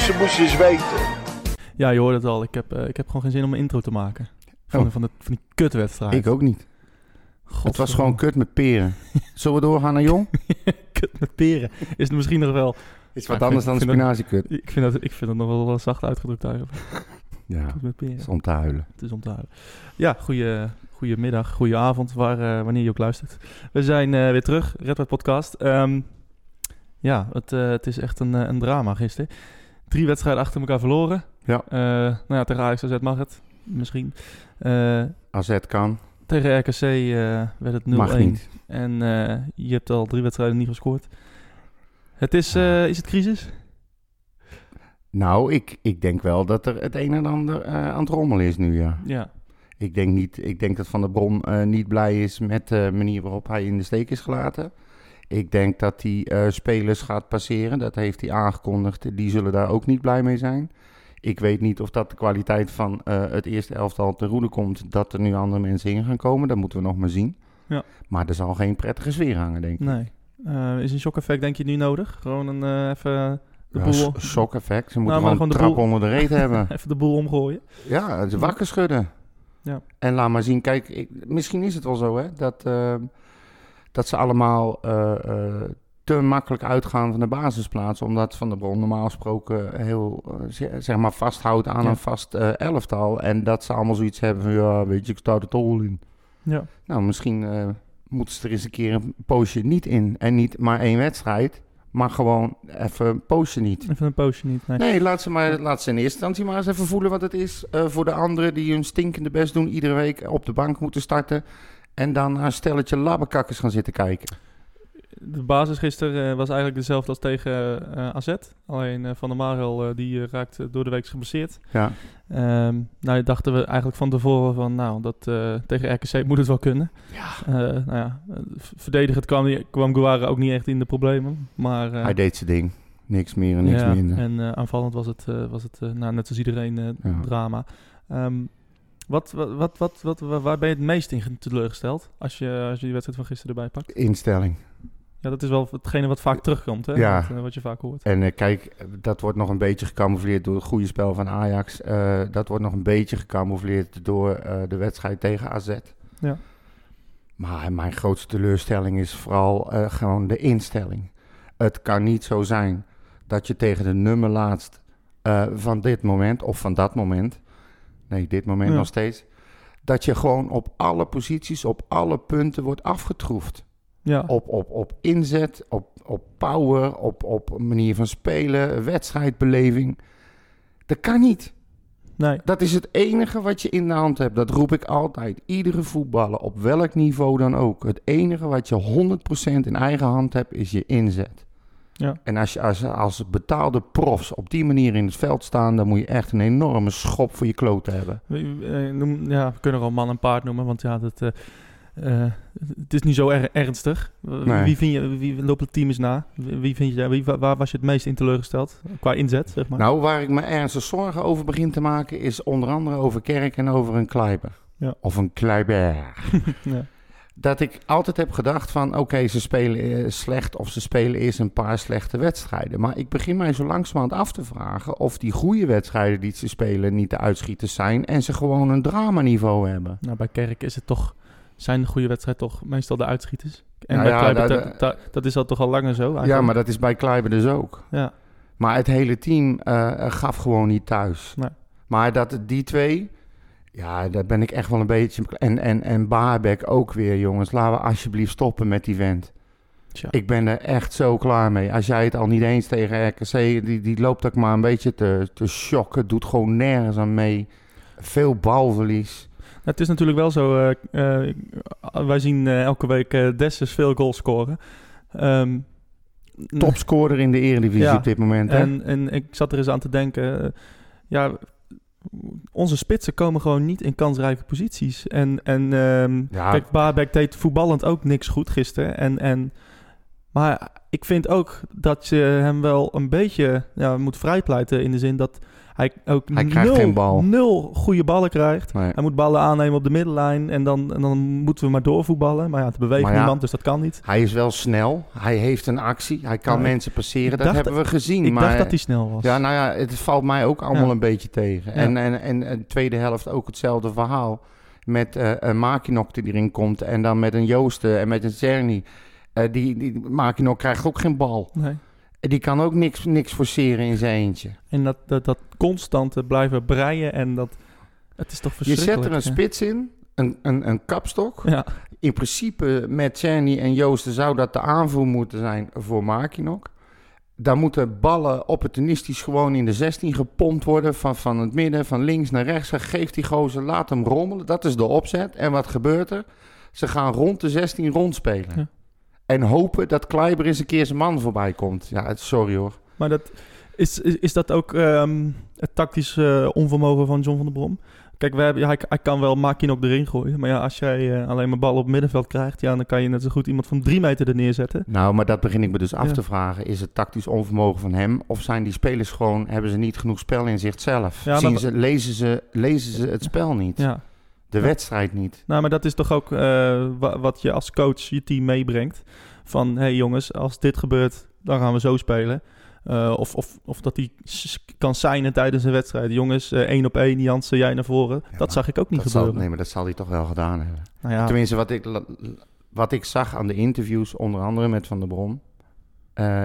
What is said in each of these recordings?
Gozer moest je eens weten. Ja, je hoort het al. Ik heb, eh, ik heb gewoon geen zin om een intro te maken. Van, Oh. van, de, van die kutwedstrijd. Ik ook niet. God, Het was gewoon kut met peren. Zullen we doorgaan naar jong? kut met peren. Is het misschien nog wel... Is wat anders vind- dan dat- spinaziekut. Ik vind dat, ik vind dat nog wel wel zacht uitgedrukt eigenlijk. Ja, Kut met peren. is om te huilen. Het is om te houden. Ja, goeie, goeie middag, goeie avond, waar, eh, wanneer je ook luistert. We zijn eh, weer terug, Red Podcast. Ehm, ja, het, eh, het is echt een, een drama gisteren. Drie wedstrijden achter elkaar verloren. Ja. Eh, nou ja, tegen Ajax AZ mag het, misschien. Eh, AZ kan, tegen RKC eh, werd het 0-1. mag niet. En je hebt al drie wedstrijden niet gescoord. Het is, is het crisis? Nou, ik, ik denk wel dat er het een en ander eh, aan het rommelen is nu, ja. Ja. Ik denk, niet, ik denk dat Van der Brom eh, niet blij is met de manier waarop hij in de steek is gelaten. Ik denk dat hij eh, spelers gaat passeren. Dat heeft hij aangekondigd. Die zullen daar ook niet blij mee zijn. Ik weet niet of dat de kwaliteit van eh, het eerste elftal ten roede komt. Dat er nu andere mensen in gaan komen. Dat moeten we nog maar zien. Ja. Maar er zal geen prettige sfeer hangen, denk ik. Nee. Eh, is een shock effect denk je nu nodig? Gewoon een, even, de Ja, boel, shock effect. Ze moeten maar gewoon trap boel- onder de reet hebben. even de boel omgooien? Ja, wakker schudden. Ja. En laat maar zien, kijk, ik, misschien is het wel zo, hè, dat, eh, dat ze allemaal eh, eh, te makkelijk uitgaan van de basisplaats, omdat Van der Bron normaal gesproken heel, eh, ze- zeg maar, vasthoudt aan Ja. een vast elftal. En dat ze allemaal zoiets hebben van, ja, weet je, ik sta er toch in. Ja. Nou, misschien moeten ze er eens een keer een poosje niet in. En niet maar één wedstrijd, maar gewoon even een poosje niet. Even een poosje niet. Nee. Nee, laat ze, maar, laat ze in eerste instantie maar eens even voelen wat het is voor de anderen die hun stinkende best doen, iedere week op de bank moeten starten. En dan een stelletje labberkakkers gaan zitten kijken. De basis gisteren eh, was eigenlijk dezelfde als tegen eh, AZ. Alleen eh, Van der Marel die raakt door de week geblesseerd. Ja, Ehm nou dachten we eigenlijk van tevoren van nou dat tegen RKC moet het wel kunnen. ja. Nou ja, verdedigend kwam, kwam Guara ook niet echt in de problemen. Maar hij deed zijn ding. Niks meer en niks ja, minder. En aanvallend was het, was het nou, net als iedereen Ja. drama. Ehm, wat, wat, wat, wat, waar- ben je het meest in teleurgesteld als je, als je die wedstrijd van gisteren erbij pakt? Instelling. Ja, dat is wel hetgene wat vaak terugkomt, hè? Ja. Wat, eh, wat je vaak hoort. En eh, kijk, dat wordt nog een beetje gecamoufleerd door het goede spel van Ajax. Eh, dat wordt nog een beetje gecamoufleerd door de wedstrijd tegen AZ. Ja. Maar mijn grootste teleurstelling is vooral gewoon de instelling. Het kan niet zo zijn dat je tegen de nummer laatst van dit moment, of van dat moment, nee, dit moment Ja. nog steeds, dat je gewoon op alle posities, op alle punten wordt afgetroefd. Ja, Op, op, op inzet, op, op power, op, op manier van spelen, wedstrijdbeleving. Dat kan niet. nee. Dat is het enige wat je in de hand hebt. Dat roep ik altijd. Iedere voetballer, op welk niveau dan ook. Het enige wat je 100% in eigen hand hebt, is je inzet. Ja. En als je als, als betaalde profs op die manier in het veld staan, dan moet je echt een enorme schop voor je kloten hebben. We, eh, ja, we kunnen al man en paard noemen, want ja, dat, eh, eh, het is niet zo erg ernstig. Nee. Wie, vind je, wie loopt het team eens na? Wie, wie vind je, wie, waar was je het meest in teleurgesteld? Qua inzet, zeg maar. Nou, waar ik me ernstig zorgen over begin te maken, is onder andere over Kerk en over een Kleiber. Ja. Of een Kleiber. ja. Dat ik altijd heb gedacht van... oké, ze spelen eh, slecht of ze spelen eerst een paar slechte wedstrijden. Maar ik begin mij zo langzamerhand af te vragen... of die goede wedstrijden die ze spelen niet de uitschieters zijn... en ze gewoon een dramaniveau hebben. Nou, bij Kerk is het toch, zijn de goede wedstrijd toch meestal de uitschieters. En Nou bij ja, Kluivert, dat- dat, dat, dat is al toch al langer zo eigenlijk. Ja, maar dat is bij Kleiber dus ook. Ja, Maar het hele team eh, gaf gewoon niet thuis. Nee. Maar dat die twee... Ja, daar ben ik echt wel een beetje... En, en, en Baarbek ook weer, jongens. Laten we alsjeblieft stoppen met die vent. tja. Ik ben er echt zo klaar mee. Als jij het al niet eens tegen RKC, die, die loopt ook maar een beetje te, te shocken. Doet gewoon nergens aan mee. Veel balverlies. Het is natuurlijk wel zo, eh, eh, wij zien eh, elke week eh Dessus veel goals scoren. Ehm, Topscorer in de eredivisie Ja, op dit moment. Hè? En, en ik zat er eens aan te denken, ja, onze spitsen komen gewoon niet in kansrijke posities. En, en ehm, Ja. kijk, Baarbek deed voetballend ook niks goed gisteren. En, en, maar ik vind ook dat je hem wel een beetje ja, moet vrijpleiten in de zin dat hij ook Hij krijgt nul, geen bal. nul goede ballen krijgt. Nee. Hij moet ballen aannemen op de middenlijn en dan, en dan moeten we maar doorvoetballen. Maar ja, het beweegt ja, niemand, dus dat kan niet. Hij is wel snel. Hij heeft een actie. Hij kan Ja, mensen passeren. Dat hebben we gezien. Ik maar dacht dat hij snel was. Ja, nou ja, het valt mij ook allemaal Ja. een beetje tegen. En, en, en, en de tweede helft ook hetzelfde verhaal. Met eh een Makinok die erin komt. En dan met een Joosten en met een Cerny. Eh, die, die Makinok krijgt ook geen bal. Nee. Die kan ook niks, niks forceren in zijn eentje. En dat, dat, dat constante blijven breien en dat... Het is toch Je verschrikkelijk. zet er een hè? spits in. Een, een, een kapstok. Ja, In principe met Cerny en Joosten zou dat de aanvoer moeten zijn voor Makinok. Daar moeten ballen opportunistisch gewoon in de 16 gepompt worden. Van, van het midden, van links naar rechts. Geef die gozer, laat hem rommelen. Dat is de opzet. En wat gebeurt er? Ze gaan rond de 16 rondspelen. Ja. En hopen dat Kleiber eens een keer zijn man voorbij komt. Ja, sorry hoor. maar dat, is, is, is dat ook ehm, het tactische eh, onvermogen van John van der Brom? Kijk, we hebben, ja, hij, hij kan wel Makin ook erin gooien. Maar ja, als jij eh, alleen maar bal op het middenveld krijgt... Ja, dan kan je net zo goed iemand van drie meter er neerzetten. Nou, maar dat begin ik me dus af Ja. te vragen. Is het tactisch onvermogen van hem? Of zijn die spelers gewoon, hebben ze niet genoeg spel in zichzelf? Ja, Zien ze, lezen, ze, lezen ze het spel niet? Ja. De Ja. wedstrijd niet? Nou, maar dat is toch ook eh, wa- wat je als coach je team meebrengt. Van, hé hey jongens, als dit gebeurt, dan gaan we zo spelen. Eh, of, of, of dat hij kan signen tijdens een wedstrijd. Jongens, eh, één op één, Jansen, jij naar voren. Ja, dat zag ik ook niet Dat zal, gebeuren. nee, maar dat zal hij toch wel gedaan hebben. Nou ja, Tenminste, wat ik, wat ik zag aan de interviews, onder andere met Van der Brom...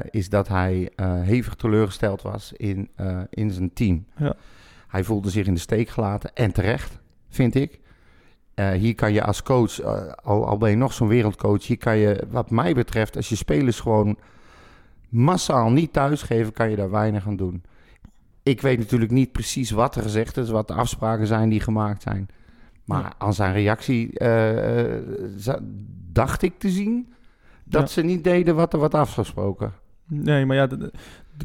is dat hij hevig teleurgesteld was in, in zijn team. Ja. Hij voelde zich in de steek gelaten. En terecht, vind ik. Eh, hier kan je als coach, eh, al, al ben je nog zo'n wereldcoach... hier kan je, wat mij betreft, als je spelers gewoon massaal niet thuisgeven... kan je daar weinig aan doen. Ik weet natuurlijk niet precies wat er gezegd is... wat de afspraken zijn die gemaakt zijn. Maar Ja. aan zijn reactie eh, dacht ik te zien... dat Ja. ze niet deden wat er wat afgesproken. nee, maar ja, dan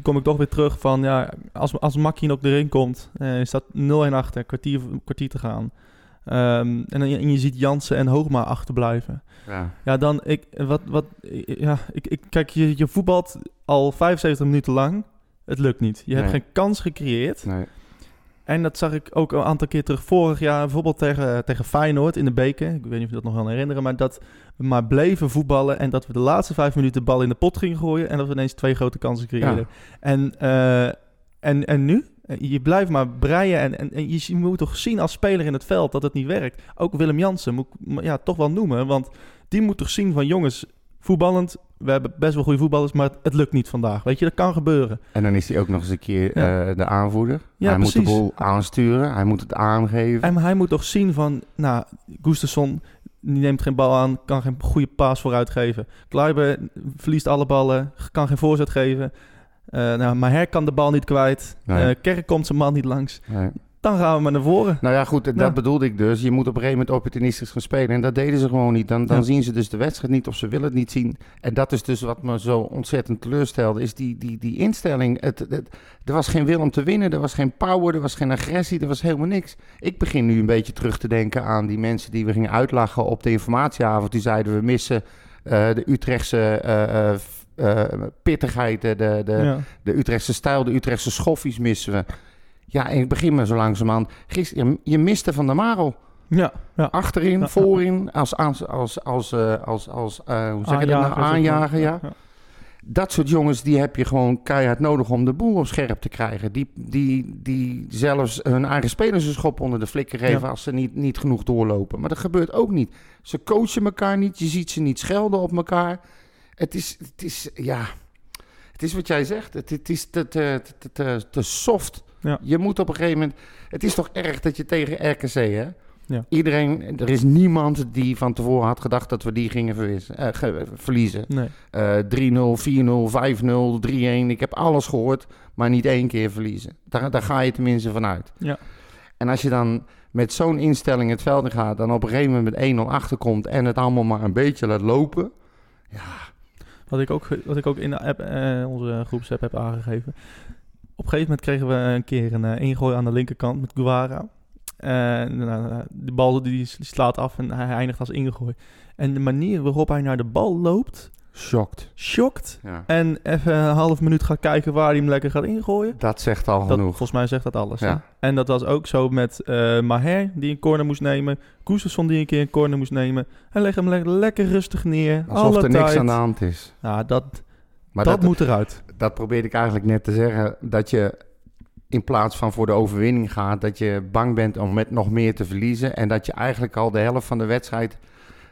kom ik toch weer terug van... Ja, als, als Makin ook erin komt, is dat 0-1 achter, kwartier, kwartier te gaan. Ehm, en, en je ziet Jansen en Hoogma achterblijven. Ja. Ja, dan, ik, wat, wat, ja, ik, ik, kijk, je, je voetbalt al 75 minuten lang. Het lukt niet. Je hebt geen kans gecreëerd. Nee. En dat zag ik ook een aantal keer terug vorig jaar. Bijvoorbeeld tegen, tegen Feyenoord in de beker. Ik weet niet of je dat nog wel herinneren. Maar dat we maar bleven voetballen. En dat we de laatste vijf minuten de bal in de pot gingen gooien. En dat we ineens twee grote kansen creëerden. En, eh, en, en nu? Je blijft maar breien. En, en, en je moet toch zien als speler in het veld dat het niet werkt. Ook Willem Jansen moet ik ja, toch wel noemen. Want die moet toch zien van jongens, voetballend. We hebben best wel goede voetballers, maar het, het lukt niet vandaag. Weet je, dat kan gebeuren. En dan is hij ook nog eens een keer Ja. eh, de aanvoerder. Ja, hij moet de boel aansturen. Hij moet het aangeven. En hij moet toch zien van, nou, Gustafsson die neemt geen bal aan, kan geen goede paas vooruit geven. Kleiber verliest alle ballen, kan geen voorzet geven. Eh nou, Maher kan de bal niet kwijt. Nee. Eh, Kerk komt zijn man niet langs. Nee. Dan gaan we maar naar voren. Nou ja, goed, dat Ja. bedoelde ik dus. Je moet op een gegeven moment opportunistisch gaan spelen. En dat deden ze gewoon niet. Dan, dan Ja. zien ze dus de wedstrijd niet of ze willen het niet zien. En dat is dus wat me zo ontzettend teleurstelde. Is die, die, die instelling. Het, het- er was geen wil om te winnen. Er was geen power. Er was geen agressie. Er was helemaal niks. Ik begin nu een beetje terug te denken aan die mensen die we gingen uitlachen op de informatieavond. Die zeiden we missen eh, de Utrechtse eh, eh, pittigheid. De, de, de, ja. de Utrechtse stijl, de Utrechtse schoffies missen we. Ja, en ik begin me zo langzamerhand. Gisteren, je, je miste Van der Marel. ja, ja. Achterin, Ja. voorin, als, als, als, als, eh, als, als eh, hoe zeg je dat nou? Aanjager, maar. Ja. Dat soort jongens, die heb je gewoon keihard nodig om de boel op scherp te krijgen. Die, die, die zelfs hun eigen spelers een schop onder de flikker geven als ze niet, niet genoeg doorlopen. Maar dat gebeurt ook niet. Ze coachen elkaar niet, je ziet ze niet schelden op elkaar. Het is, het is ja, het is wat jij zegt. Het, het is te, te, te, te, te soft. Ja. Je moet op een gegeven moment... Het is toch erg dat je tegen RKC, hè? Ja. Iedereen, er is niemand die van tevoren had gedacht dat we die gingen verwissen, eh, ge- verliezen. Nee. Eh 3-0, 4-0, 5-0, 3-1. Ik heb alles gehoord, maar niet één keer verliezen. Daar, daar ga je tenminste vanuit. Ja. En als je dan met zo'n instelling het veld in gaat... dan op een gegeven moment met 1-0 achterkomt... en het allemaal maar een beetje laat lopen... Wat ik ook, wat ik ook in de app, eh, onze groepsapp heb aangegeven. Op een gegeven moment kregen we een keer een eh, ingooi aan de linkerkant met Guara. En nou, de bal die slaat af en hij eindigt als ingooi. En de manier waarop hij naar de bal loopt, Shocked. shocked. Ja. En even een half minuut gaat kijken waar hij hem lekker gaat ingooien. Dat zegt al Dat, genoeg. volgens mij zegt dat alles. Ja. En dat was ook zo met eh Maher, die een corner moest nemen. Gustafsson, die een keer een corner moest nemen. Hij legt hem le- lekker rustig neer. Alsof alle er niks aan de hand is. Ja, dat, Maar dat, dat, moet eruit. dat probeerde ik eigenlijk net te zeggen. Dat je in plaats van voor de overwinning gaat, dat je bang bent om met nog meer te verliezen. En dat je eigenlijk al de helft van de wedstrijd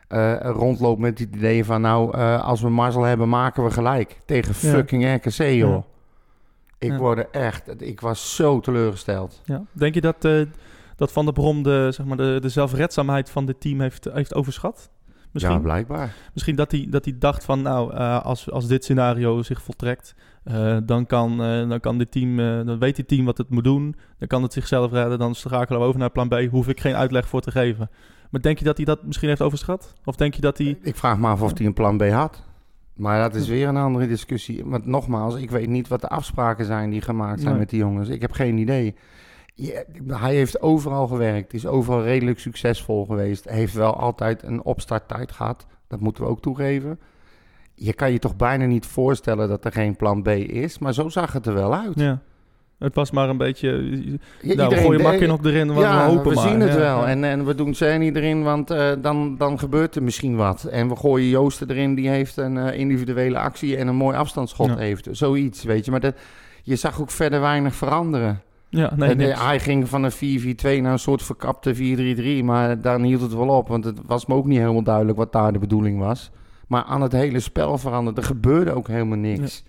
eh, rondloopt met het idee van... nou, eh, als we mazzel hebben, maken we gelijk. Tegen Ja. fucking RKC, joh. Ja. Ik Ja. word er echt... Ik was zo teleurgesteld. Ja. Denk je dat, eh, dat Van der Brom de, zeg maar, de, de zelfredzaamheid van dit team heeft, heeft overschat? Misschien, Ja, blijkbaar. misschien dat, hij, dat hij dacht van, nou, als, als dit scenario zich voltrekt, dan, kan, dan kan dit team, dan weet dit team wat het moet doen. Dan kan het zichzelf redden. Dan schakelen we over naar plan B. Hoef ik geen uitleg voor te geven. Maar denk je dat hij dat misschien heeft overschat? Of denk je dat hij... Ik vraag me af of hij een plan B had. Maar dat is weer een andere discussie. Want nogmaals, ik weet niet wat de afspraken zijn die gemaakt zijn Nee. met die jongens. Ik heb geen idee. Ja, hij heeft overal gewerkt, is overal redelijk succesvol geweest. Heeft wel altijd een opstarttijd gehad. Dat moeten we ook toegeven. Je kan je toch bijna niet voorstellen dat er geen plan B is. Maar zo zag het er wel uit. Ja. Het was maar een beetje... Ja, nou, gooi je makker nog erin, we ja, hopen we maar. zien het Ja, wel. ja. En, en we doen Serni erin, want eh, dan, dan gebeurt er misschien wat. En we gooien Joosten erin, die heeft een eh, individuele actie en een mooi afstandsschot heeft. Zoiets, weet je. Maar dat, je zag ook verder weinig veranderen. Ja, nee, En, eh, hij ging van een 4-4-2 naar een soort verkapte 4-3-3. Maar daar hield het wel op, want het was me ook niet helemaal duidelijk wat daar de bedoeling was. Maar aan het hele spel veranderde. Er gebeurde ook helemaal niks.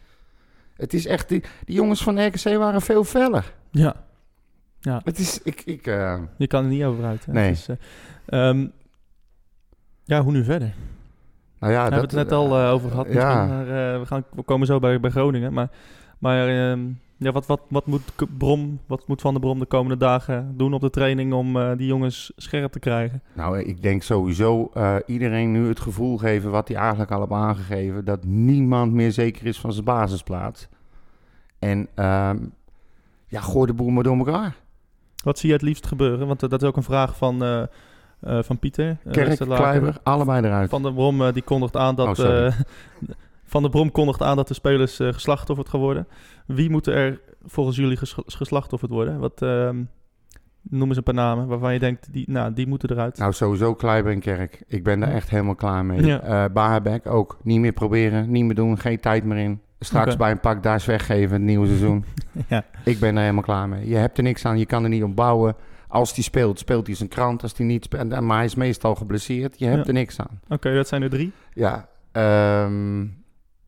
Het is echt, die, die jongens van RKC waren veel feller. Ja, Het is, ik, ik, eh, je kan er niet over uit. Hè. Nee. Het is, eh, ehm, ja, hoe nu verder? nou ja, We hebben het net al eh, over gehad. ja. Maar, we, gaan, we komen zo bij, bij Groningen. Maar, maar ehm, ja, wat, wat, wat, moet Brom, wat moet Van der Brom de komende dagen doen op de training om eh, die jongens scherp te krijgen? Nou, ik denk sowieso uh, iedereen nu het gevoel geven wat hij eigenlijk al heeft aangegeven, dat niemand meer zeker is van zijn basisplaats. En uh, ja, gooi de boel maar door elkaar. Wat zie je het liefst gebeuren? Want uh, dat is ook een vraag van, uh, van Pieter. Kerk, Kleiber, allebei eruit. Van der Brom die kondigt aan dat... Oh, van der Brom kondigt aan dat de spelers geslachtofferd gaan worden. Wie moeten er volgens jullie ges geslachtofferd worden? Wat... ehm, Noem eens een paar namen waarvan je denkt, die, nou, die moeten eruit. Nou, sowieso Kleiber en Kerk. Ik ben daar echt helemaal klaar mee. Ja. Uh, Baarbek ook. Niet meer proberen, niet meer doen, geen tijd meer in. Straks okay. bij een pak daar weggeven het nieuwe seizoen. ja. Ik ben er helemaal klaar mee. Je hebt er niks aan, je kan er niet op bouwen. Als die speelt, speelt hij zijn krant. Als hij niet speelt, maar hij is meestal geblesseerd. Je hebt ja. er niks aan. Oké, okay, dat zijn er drie. Ja. Um,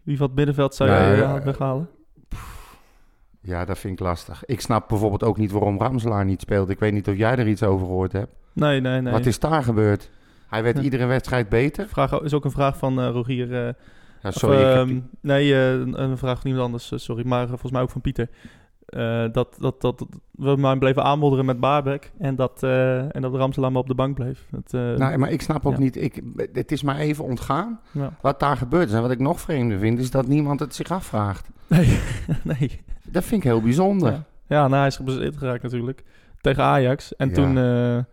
Wie van het middenveld zou je uh, weghalen? Ja, dat vind ik lastig. Ik snap bijvoorbeeld ook niet waarom Ramselaar niet speelt. Ik weet niet of jij er iets over gehoord hebt. Nee, nee, nee. Wat is daar gebeurd? Hij werd iedere wedstrijd beter. Vraag is ook een vraag van uh, Rogier. Uh, ja, sorry. Of, uh, die... Nee, een, een, vraag van iemand anders, eh, sorry. Maar volgens mij ook van Pieter. Uh, dat, dat, dat we maar bleven aanmodderen met Baarbek en dat, uh, en dat Ramselaar maar op de bank bleef. Het, uh, nou, maar ik snap ook ja. niet, ik, het is maar even ontgaan ja. wat daar gebeurd is. En wat ik nog vreemder vind, is dat niemand het zich afvraagt. Nee, nee. Dat vind ik heel bijzonder. Ja, ja nou, hij is geblesseerd geraakt natuurlijk. Tegen Ajax. En toen...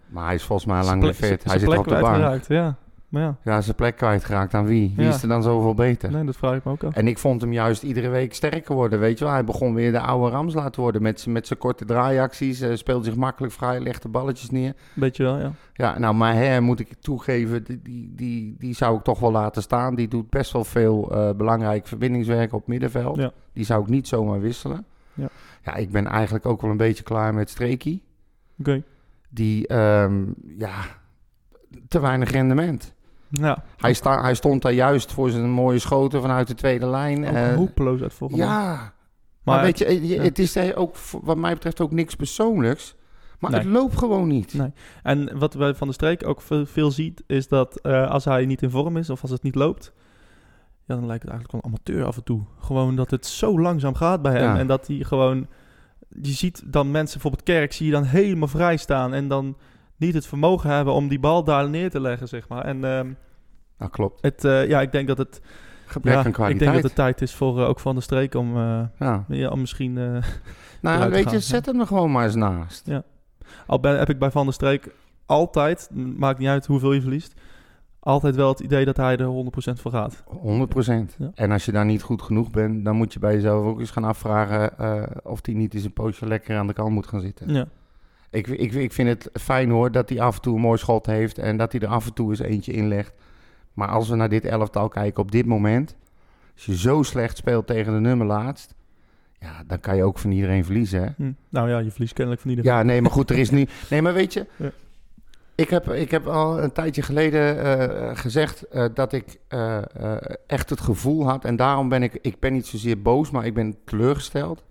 maar hij is volgens mij lang niet fit. Hij zit op de bank. Geraakt, ja. Maar ja. ja, zijn plek kwijtgeraakt aan wie? Wie ja. is er dan zoveel beter? Nee, dat vraag ik me ook af. En ik vond hem juist iedere week sterker worden, weet je wel. Hij begon weer de oude Ramslaat te worden met, met zijn korte draaiacties. Uh, speelde zich makkelijk vrij, legde balletjes neer. Beetje wel, ja. Ja, nou, maar hè, moet ik toegeven, die, die, die, die zou ik toch wel laten staan. Die doet best wel veel uh, belangrijk verbindingswerk op middenveld. Ja. Die zou ik niet zomaar wisselen. Ja, ja ik ben eigenlijk ook wel een beetje klaar met Streekie. Oké. Okay. Die, um, ja, te weinig rendement. Ja. Hij, sta, hij stond daar juist voor zijn mooie schoten vanuit de tweede lijn. Ook uh, hopeloos uit volgende. Ja. Maar, maar weet je, ja. het is ook wat mij betreft ook niks persoonlijks. Maar nee. het loopt gewoon niet. Nee. En wat wij van de streek ook veel, veel ziet, is dat uh, als hij niet in vorm is of als het niet loopt, ja, dan lijkt het eigenlijk wel een amateur af en toe. Gewoon dat het zo langzaam gaat bij hem ja. en dat hij gewoon, je ziet dan mensen, bijvoorbeeld Kerk, zie je dan helemaal vrij staan en dan niet het vermogen hebben om die bal daar neer te leggen, zeg maar. En um, dat klopt. Het, uh, ja, ik denk dat het gebrek ja, aan kwaliteit. Ik denk dat het tijd is voor uh, ook van de streek om, uh, ja. ja. om misschien. nou, weet je, zet hem er gewoon maar eens naast. Ja. Al ben, heb ik bij Van der Streek altijd, maakt niet uit hoeveel je verliest, altijd wel het idee dat hij er 100% voor gaat. 100%. Ja. En als je daar niet goed genoeg bent, dan moet je bij jezelf ook eens gaan afvragen eh, of hij niet eens een poosje lekker aan de kant moet gaan zitten. Ja, Ik, ik, ik vind het fijn hoor dat hij af en toe een mooi schot heeft en dat hij er af en toe eens eentje inlegt. Maar als we naar dit elftal kijken op dit moment, als je zo slecht speelt tegen de nummer laatst, ja, dan kan je ook van iedereen verliezen. Hè? hm. Nou ja, je verliest kennelijk van iedereen. Ja, nee, maar goed, er is nu. Nee, maar weet je, Ja. ik, heb, ik heb al een tijdje geleden eh, gezegd eh, dat ik eh, echt het gevoel had. En daarom ben ik, ik ben niet zozeer boos, maar ik ben teleurgesteld.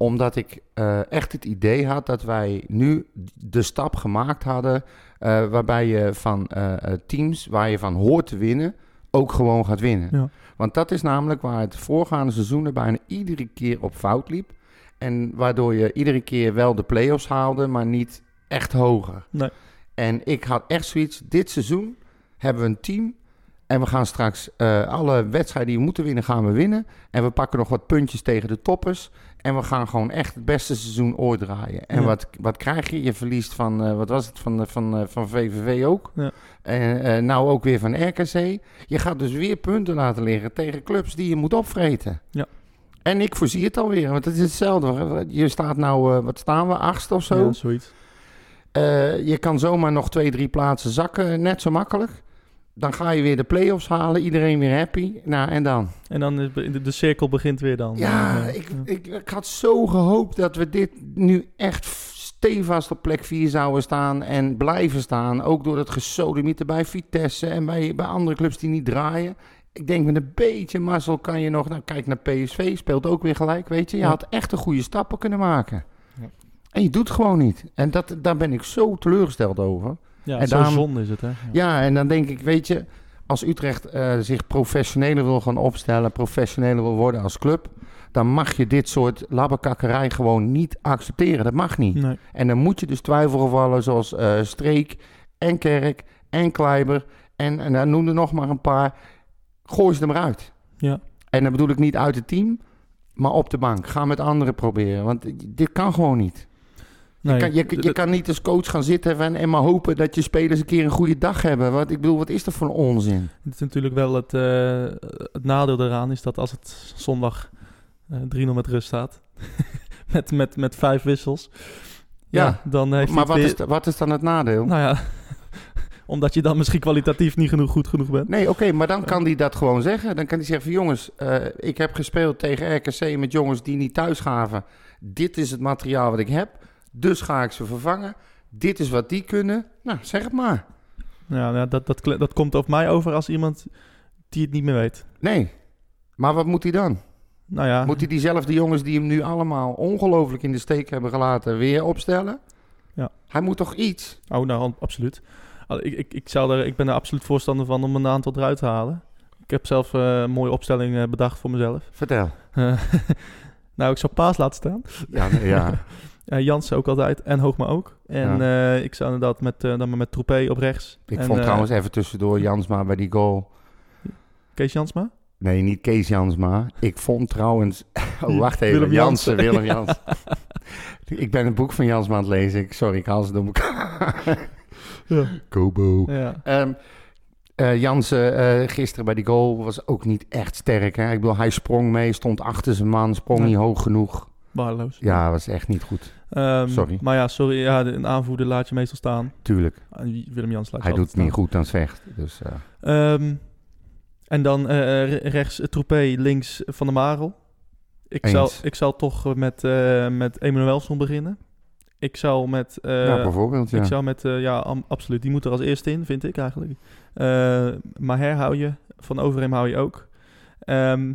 Omdat ik eh, echt het idee had dat wij nu de stap gemaakt hadden. eh, waarbij je van eh, teams waar je van hoort te winnen, ook gewoon gaat winnen. Ja. Want dat is namelijk waar het voorgaande seizoenen bijna iedere keer op fout liep. En waardoor je iedere keer wel de play-offs haalde, maar niet echt hoger. Nee. En ik had echt zoiets, dit seizoen hebben we een team. En we gaan straks alle wedstrijden die we moeten winnen, gaan we winnen. En we pakken nog wat puntjes tegen de toppers. En we gaan gewoon echt het beste seizoen ooit draaien. En Ja. wat, wat krijg je? Je verliest van, eh, wat was het, van, eh, van, eh, van VVV ook. Ja. En eh, nou ook weer van RKC. Je gaat dus weer punten laten liggen tegen clubs die je moet opvreten. Ja. En ik voorzie het alweer, want het is hetzelfde. Je staat nou, wat staan we, achtste of zo? Ja, zoiets. Je kan zomaar nog twee, drie plaatsen zakken, net zo makkelijk. Dan ga je weer de play-offs halen, iedereen weer happy. Nou, en dan? En dan is de, de cirkel begint weer dan. Ja, ik, ik, ik had zo gehoopt dat we dit nu echt stevast op plek 4 zouden staan en blijven staan. Ook door het gesodemieter bij Vitesse en bij, bij andere clubs die niet draaien. Ik denk met een beetje mazzel kan je nog... Nou, kijk naar PSV, speelt ook weer gelijk, weet je. Je Ja. had echt een goede stappen kunnen maken. Ja. En je doet gewoon niet. En dat, daar ben ik zo teleurgesteld over. Ja, en daarom- zonde is het, hè? Ja. Ja, en dan denk ik, weet je, als Utrecht eh, zich professioneler wil gaan opstellen, professioneler wil worden als club, dan mag je dit soort labbekakkerij gewoon niet accepteren. Dat mag niet. Nee. En dan moet je dus twijfelgevallen zoals eh, Streek en Kerk en Kleiber en, en dan noem er nog maar een paar, gooi ze er maar uit. Ja. En dan bedoel ik niet uit het team, maar op de bank. Ga met anderen proberen, want dit kan gewoon niet. Nee, Je kan, je, kan niet als coach gaan zitten en, en maar hopen dat je spelers een keer een goede dag hebben. Want ik bedoel, wat is dat voor een onzin? Het is natuurlijk wel het, eh, het nadeel eraan is dat als het zondag eh 3-0 met rust staat, met, met, met vijf wissels, ja, Ja, dan heeft maar wat is, wat is dan het nadeel? Nou ja, omdat je dan misschien kwalitatief niet genoeg goed genoeg bent. Nee, oké, maar dan kan hij dat gewoon zeggen. Dan kan hij zeggen van jongens, eh, ik heb gespeeld tegen RKC met jongens die niet thuis gaven. Dit is het materiaal wat ik heb, dus ga ik ze vervangen. Dit is wat die kunnen. Nou, zeg het maar. Ja, nou, dat, dat, dat komt op mij over als iemand die het niet meer weet. Nee, maar wat moet hij dan? Nou ja, Moet hij diezelfde jongens die hem nu allemaal ongelooflijk in de steek hebben gelaten weer opstellen? Ja. Hij moet toch iets? oh, nou, absoluut. Ik, ik, ik, zou er, ik ben er absoluut voorstander van om een aantal eruit te halen. Ik heb zelf eh, een mooie opstelling eh, bedacht voor mezelf. Vertel. Eh, nou, ik zou Paas laten staan. Ja, nee, ja. Uh, Jansen ook altijd en Hoogma ook. En eh, ik zou inderdaad met, eh, dan maar met Troepé op rechts. Ik En, vond eh, trouwens even tussendoor Jansma bij die goal. Kees Jansma? Nee, niet Kees Jansma. Ik vond trouwens... Oh, wacht even. Willem Jansen. Willem Jansen. ik ben een boek van Jansma aan het lezen. Ik, sorry, ik haal ze door elkaar. Ja. Kobo. ja. Ehm eh, Jansen eh, gisteren bij die goal was ook niet echt sterk. Hè? Ik bedoel, hij sprong mee, stond achter zijn man, sprong niet hoog genoeg. Waardeloos. Ja, was echt niet goed. Ehm, sorry. Maar ja, sorry. Ja, een aanvoerder laat je meestal staan. Tuurlijk. Ah, Willem Jans laat Hij doet het niet goed aan het vecht. Dus, eh, Ehm, en dan re- rechts uh, Troepé, links Van der Marel. Ik Eens. zal, ik zal toch met, eh met Emanuelson beginnen. Ik zou met... ja, bijvoorbeeld. Ja. Ik zou met, ja, am- absoluut. Die moet er als eerste in, vind ik eigenlijk. Eh Maher hou je, Van Overheem hou je ook. Ehm,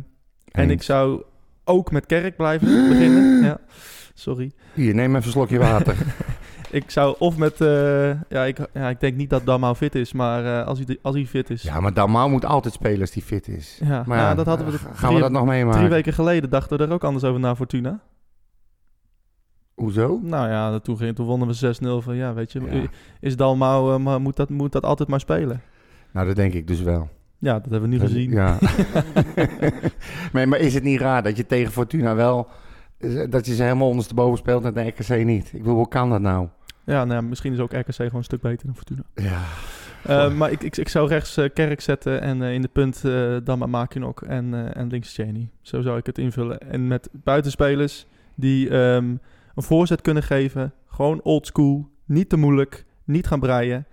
en ik zou ook met Kerk blijven beginnen. Ja, sorry. Hier, neem even een slokje water. Ik zou of met, eh, ja, ik, ja, ik denk niet dat Damau fit is, maar eh, als, hij, als hij fit is. ja, maar Dalmau moet altijd spelen als die fit is. Ja, Maar ja, ja, dat hadden we gaan drie, we dat nog meemaken? drie weken geleden dachten we er ook anders over na Fortuna. Hoezo? Nou ja, toen, ging, toen wonnen we 6-0 van ja, weet je, Ja. is Dalmau, maar moet, dat, moet dat altijd maar spelen? Nou, dat denk ik dus wel. Ja, dat hebben we nu Dat- gezien. Ja. maar, maar is het niet raar dat je tegen Fortuna wel... dat je ze helemaal ondersteboven speelt en de RKC niet? Ik bedoel, hoe kan dat nou? Ja, nou, ja, misschien is ook RKC gewoon een stuk beter dan Fortuna. Ja. Eh, maar ik, ik, ik zou rechts eh, Kerk zetten en eh, in de punt eh dan maar Makinok en, eh, en links Cheney. Zo zou ik het invullen. En met buitenspelers die ehm, een voorzet kunnen geven. Gewoon old school, niet te moeilijk, niet gaan breien.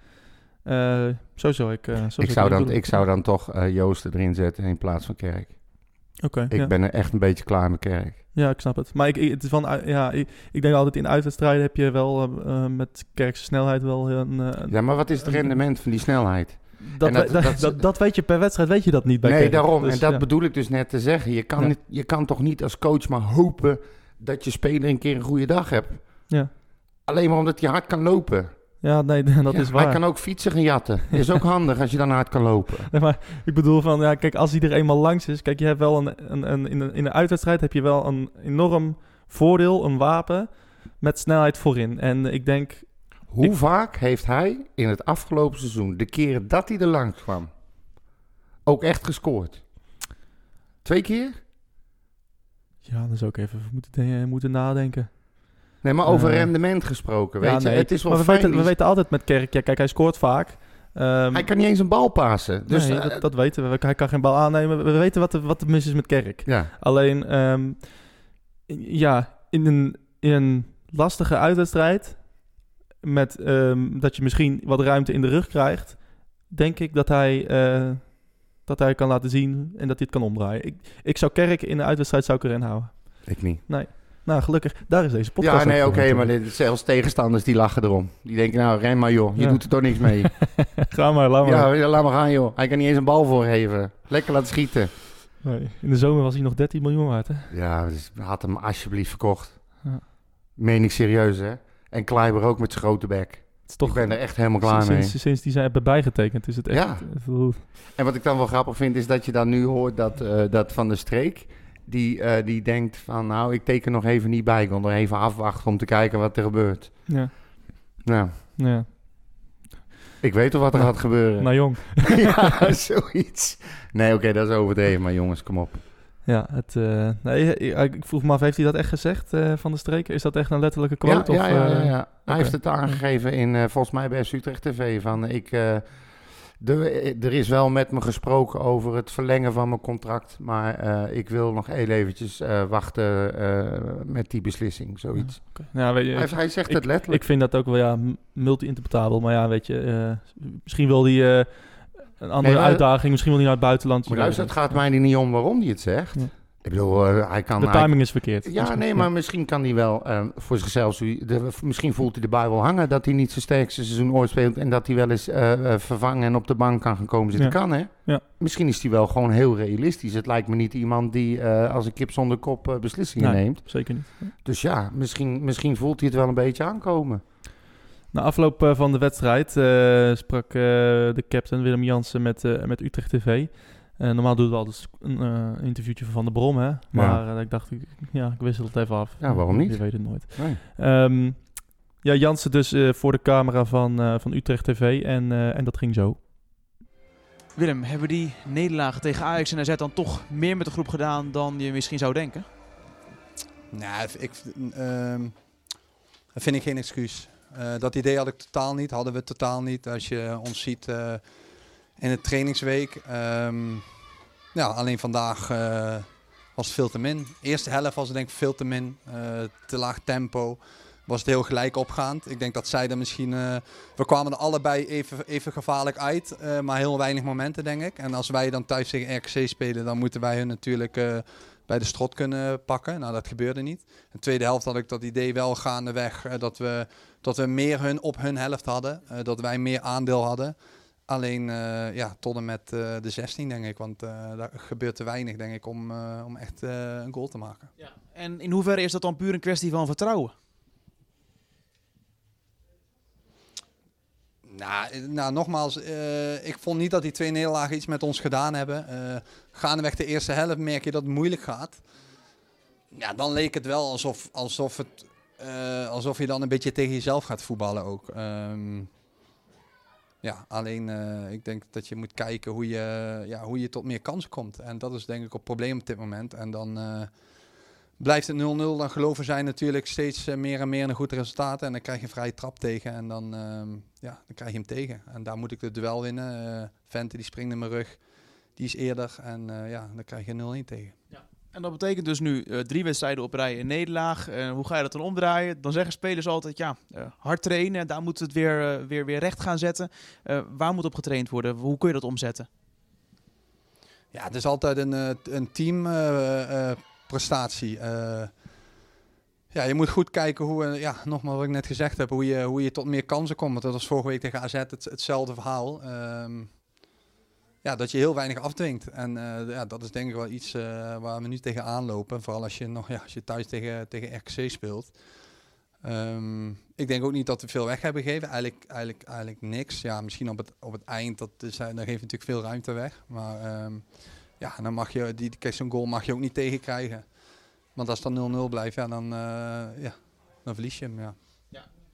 Eh, zo zou ik... eh, zo Ik zou, dan, ik zou dan toch eh, Joost erin zetten in plaats van Kerk. Oké, Ik ja. ben er echt een beetje klaar met Kerk. Ja, ik snap het. Maar ik, ik, het is van, uh, ja, ik, ik denk altijd in uitwedstrijden heb je wel eh, eh, met Kerkse snelheid wel een... eh, Ja, maar wat is het rendement van die snelheid? dat, dat- dat, dat- dat, dat weet je per wedstrijd, weet je dat niet bij nee, Kerk. daarom. Dus, en dat ja. bedoel ik dus net te zeggen. Je kan, Ja. niet, je kan toch niet als coach maar hopen dat je speler een keer een goede dag hebt. Ja. Alleen maar omdat hij hard kan lopen. Ja, nee, dat Ja, is waar. Hij kan ook fietsen gaan jatten. is ook handig als je dan hard kan lopen. Nee, maar ik bedoel van, ja, kijk, als hij er eenmaal langs is... Kijk, je hebt wel een, een, een, in, een, in een uitwedstrijd heb je wel een enorm voordeel, een wapen... met snelheid voorin. En ik denk, Hoe Ik- vaak heeft hij in het afgelopen seizoen, de keren dat hij er langs kwam, ook echt gescoord? Twee keer? ja, dan zou ik even moeten, moeten nadenken. Nee, maar over Eh, rendement gesproken, weet ja, je. nee, Het is wel we fijn. weten, we weten altijd met Kerk, ja, kijk, hij scoort vaak... Ehm, Hij kan niet eens een bal pasen. Dus nee, eh, dat, dat weten we. Hij kan geen bal aannemen. We weten wat er, wat mis is met Kerk. ja. Alleen, ehm, ja, in een, in een lastige uitwedstrijd, met ehm, dat je misschien wat ruimte in de rug krijgt, denk ik dat hij, eh, dat hij kan laten zien en dat hij het kan omdraaien. Ik, ik zou Kerk in de uitwedstrijd zou ik erin houden. Ik niet. Nou, gelukkig, daar is deze podcast Ja, nee, oké, maar dit, zelfs tegenstanders die lachen erom. Die denken, nou, ren maar joh, je Ja. doet er toch niks mee. Ga maar, laat maar. ja, laat maar gaan joh. Hij kan niet eens een bal voorgeven. Lekker laten schieten. Nee, in de zomer was hij nog 13 miljoen waard, hè? Ja, dus had hem alsjeblieft verkocht. Ja. Meen ik serieus, hè? En Kleiber ook met zijn grote bek. Het is toch, ik ben er echt helemaal klaar mee. sinds, sinds die zijn hebben bijgetekend is het echt... Ja. En wat ik dan wel grappig vind, is dat je dan nu hoort dat, eh, dat Van de Streek... Die, eh, die denkt van, nou, ik teken nog even niet bij. Ik wil nog even afwachten om te kijken wat er gebeurt. ja, Nou, ja. ik weet al wat er Ja. gaat gebeuren. Nou jong. ja, zoiets. Nee, oké, dat is overdreven, maar jongens, kom op. Ja, het, eh, nee, ik, vroeg me af, heeft hij dat echt gezegd eh, van de streken? Is dat echt een letterlijke Ja, quote? ja, of, ja, ja, eh, ja. Hij heeft het aangegeven in, volgens mij bij Utrecht TV, van ik... eh, de, er is wel met me gesproken over het verlengen van mijn contract, maar eh, ik wil nog heel eventjes eh, wachten eh, met die beslissing, zoiets. weet je, Hij, ik, hij zegt het letterlijk. ik vind dat ook wel ja, multi-interpretabel. Maar ja, weet je, eh, misschien wil hij eh, een andere uitdaging. Misschien wil hij naar het buitenland. maar luister, het gaat mij er niet om waarom hij het zegt. Ja. Ik bedoel, eh, hij kan... De hij- timing is verkeerd. Ja, nee, maar misschien kan hij wel eh, voor zichzelf... de- misschien voelt hij de bui wel hangen dat hij niet zijn sterkste seizoen ooit speelt... en dat hij wel eens eh, vervangen en op de bank kan gaan komen zitten. Ja. Kan, hè? Ja. Misschien is hij wel gewoon heel realistisch. Het lijkt me niet iemand die als een kip zonder kop beslissingen Nee. neemt. Zeker niet. Dus ja, misschien, misschien voelt hij het wel een beetje aankomen. Na afloop van de wedstrijd sprak de captain Willem Jansen met, met Utrecht TV. Eh, normaal doen we altijd een eh, interviewtje van Van der Brom, hè? Maar eh, ik dacht, ik- ja, ik wissel het even af. Ja, waarom niet? Je weet het nooit. Nee. Ehm, ja, Jansen dus eh, voor de camera van, eh, van Utrecht TV en, eh, en dat ging zo. Willem, hebben die nederlagen tegen Ajax en AZ dan toch meer met de groep gedaan dan je misschien zou denken? Nou, ik, ehm, dat vind ik geen excuus. Eh, dat idee had ik totaal niet, hadden we totaal niet. Als je ons ziet eh, in de trainingsweek. ehm, ja, alleen vandaag eh, was het veel te min. Eerste helft was het denk ik veel te min. eh, te laag tempo. Was het heel gelijk opgaand. Ik denk dat zij er misschien... eh, we kwamen er allebei even, even gevaarlijk uit. maar heel weinig momenten denk ik. En als wij dan thuis tegen RKC spelen, dan moeten wij hun natuurlijk... bij de strot kunnen pakken. Nou, dat gebeurde niet. In de tweede helft had ik dat idee wel gaandeweg uh, dat, we, dat we meer hun op hun helft hadden. Dat wij meer aandeel hadden. Alleen uh, ja, tot en met uh, de 16 denk ik. Want uh, daar gebeurt te weinig denk ik om, om echt een goal te maken. Ja. En in hoeverre is dat dan puur een kwestie van vertrouwen? Nou, nou, nogmaals, ik vond niet dat die twee nederlagen iets met ons gedaan hebben. Gaandeweg de eerste helft merk je dat het moeilijk gaat. Ja, dan leek het wel alsof, alsof, het, alsof je dan een beetje tegen jezelf gaat voetballen ook. Um, ja, alleen uh, ik denk dat je moet kijken hoe je, ja, hoe je tot meer kansen komt. En dat is denk ik het probleem op dit moment. En dan, uh, blijft het 0-0, dan geloven zij natuurlijk steeds eh, meer en meer in een goed resultaat. En dan krijg je een vrije trap tegen en dan, ehm, ja, dan krijg je hem tegen. En daar moet ik het duel winnen. Eh Vente die springt in mijn rug, die is eerder en eh, ja, dan krijg je 0-1 tegen. En dat betekent dus nu eh, drie wedstrijden op rij in nederlaag. Eh, hoe ga je dat dan omdraaien? Dan zeggen spelers altijd, ja, eh, hard trainen. Daar moet het weer, weer, weer recht gaan zetten. Waar moet op getraind worden? Hoe kun je dat omzetten? Ja, het is altijd een, een teamprestatie. Ja, je moet goed kijken hoe, ja, nogmaals wat ik net gezegd heb, hoe je, hoe je tot meer kansen komt. Want dat was vorige week tegen AZ het, hetzelfde verhaal. Ehm, ja, dat je heel weinig afdwingt. En eh, ja, dat is denk ik wel iets eh, waar we nu tegenaan lopen. Vooral als je, nog, ja, als je thuis tegen, tegen RKC speelt. Ehm, ik denk ook niet dat we veel weg hebben gegeven. Eigenlijk, eigenlijk, eigenlijk niks. Ja, misschien op het, op het eind, dat is, eh, dan geef je natuurlijk veel ruimte weg. Maar ehm, ja, dan mag je, die, kijk, zo'n goal mag je ook niet tegenkrijgen. Want als het dan 0-0 blijft, ja, dan, ja, dan verlies je hem. Ja.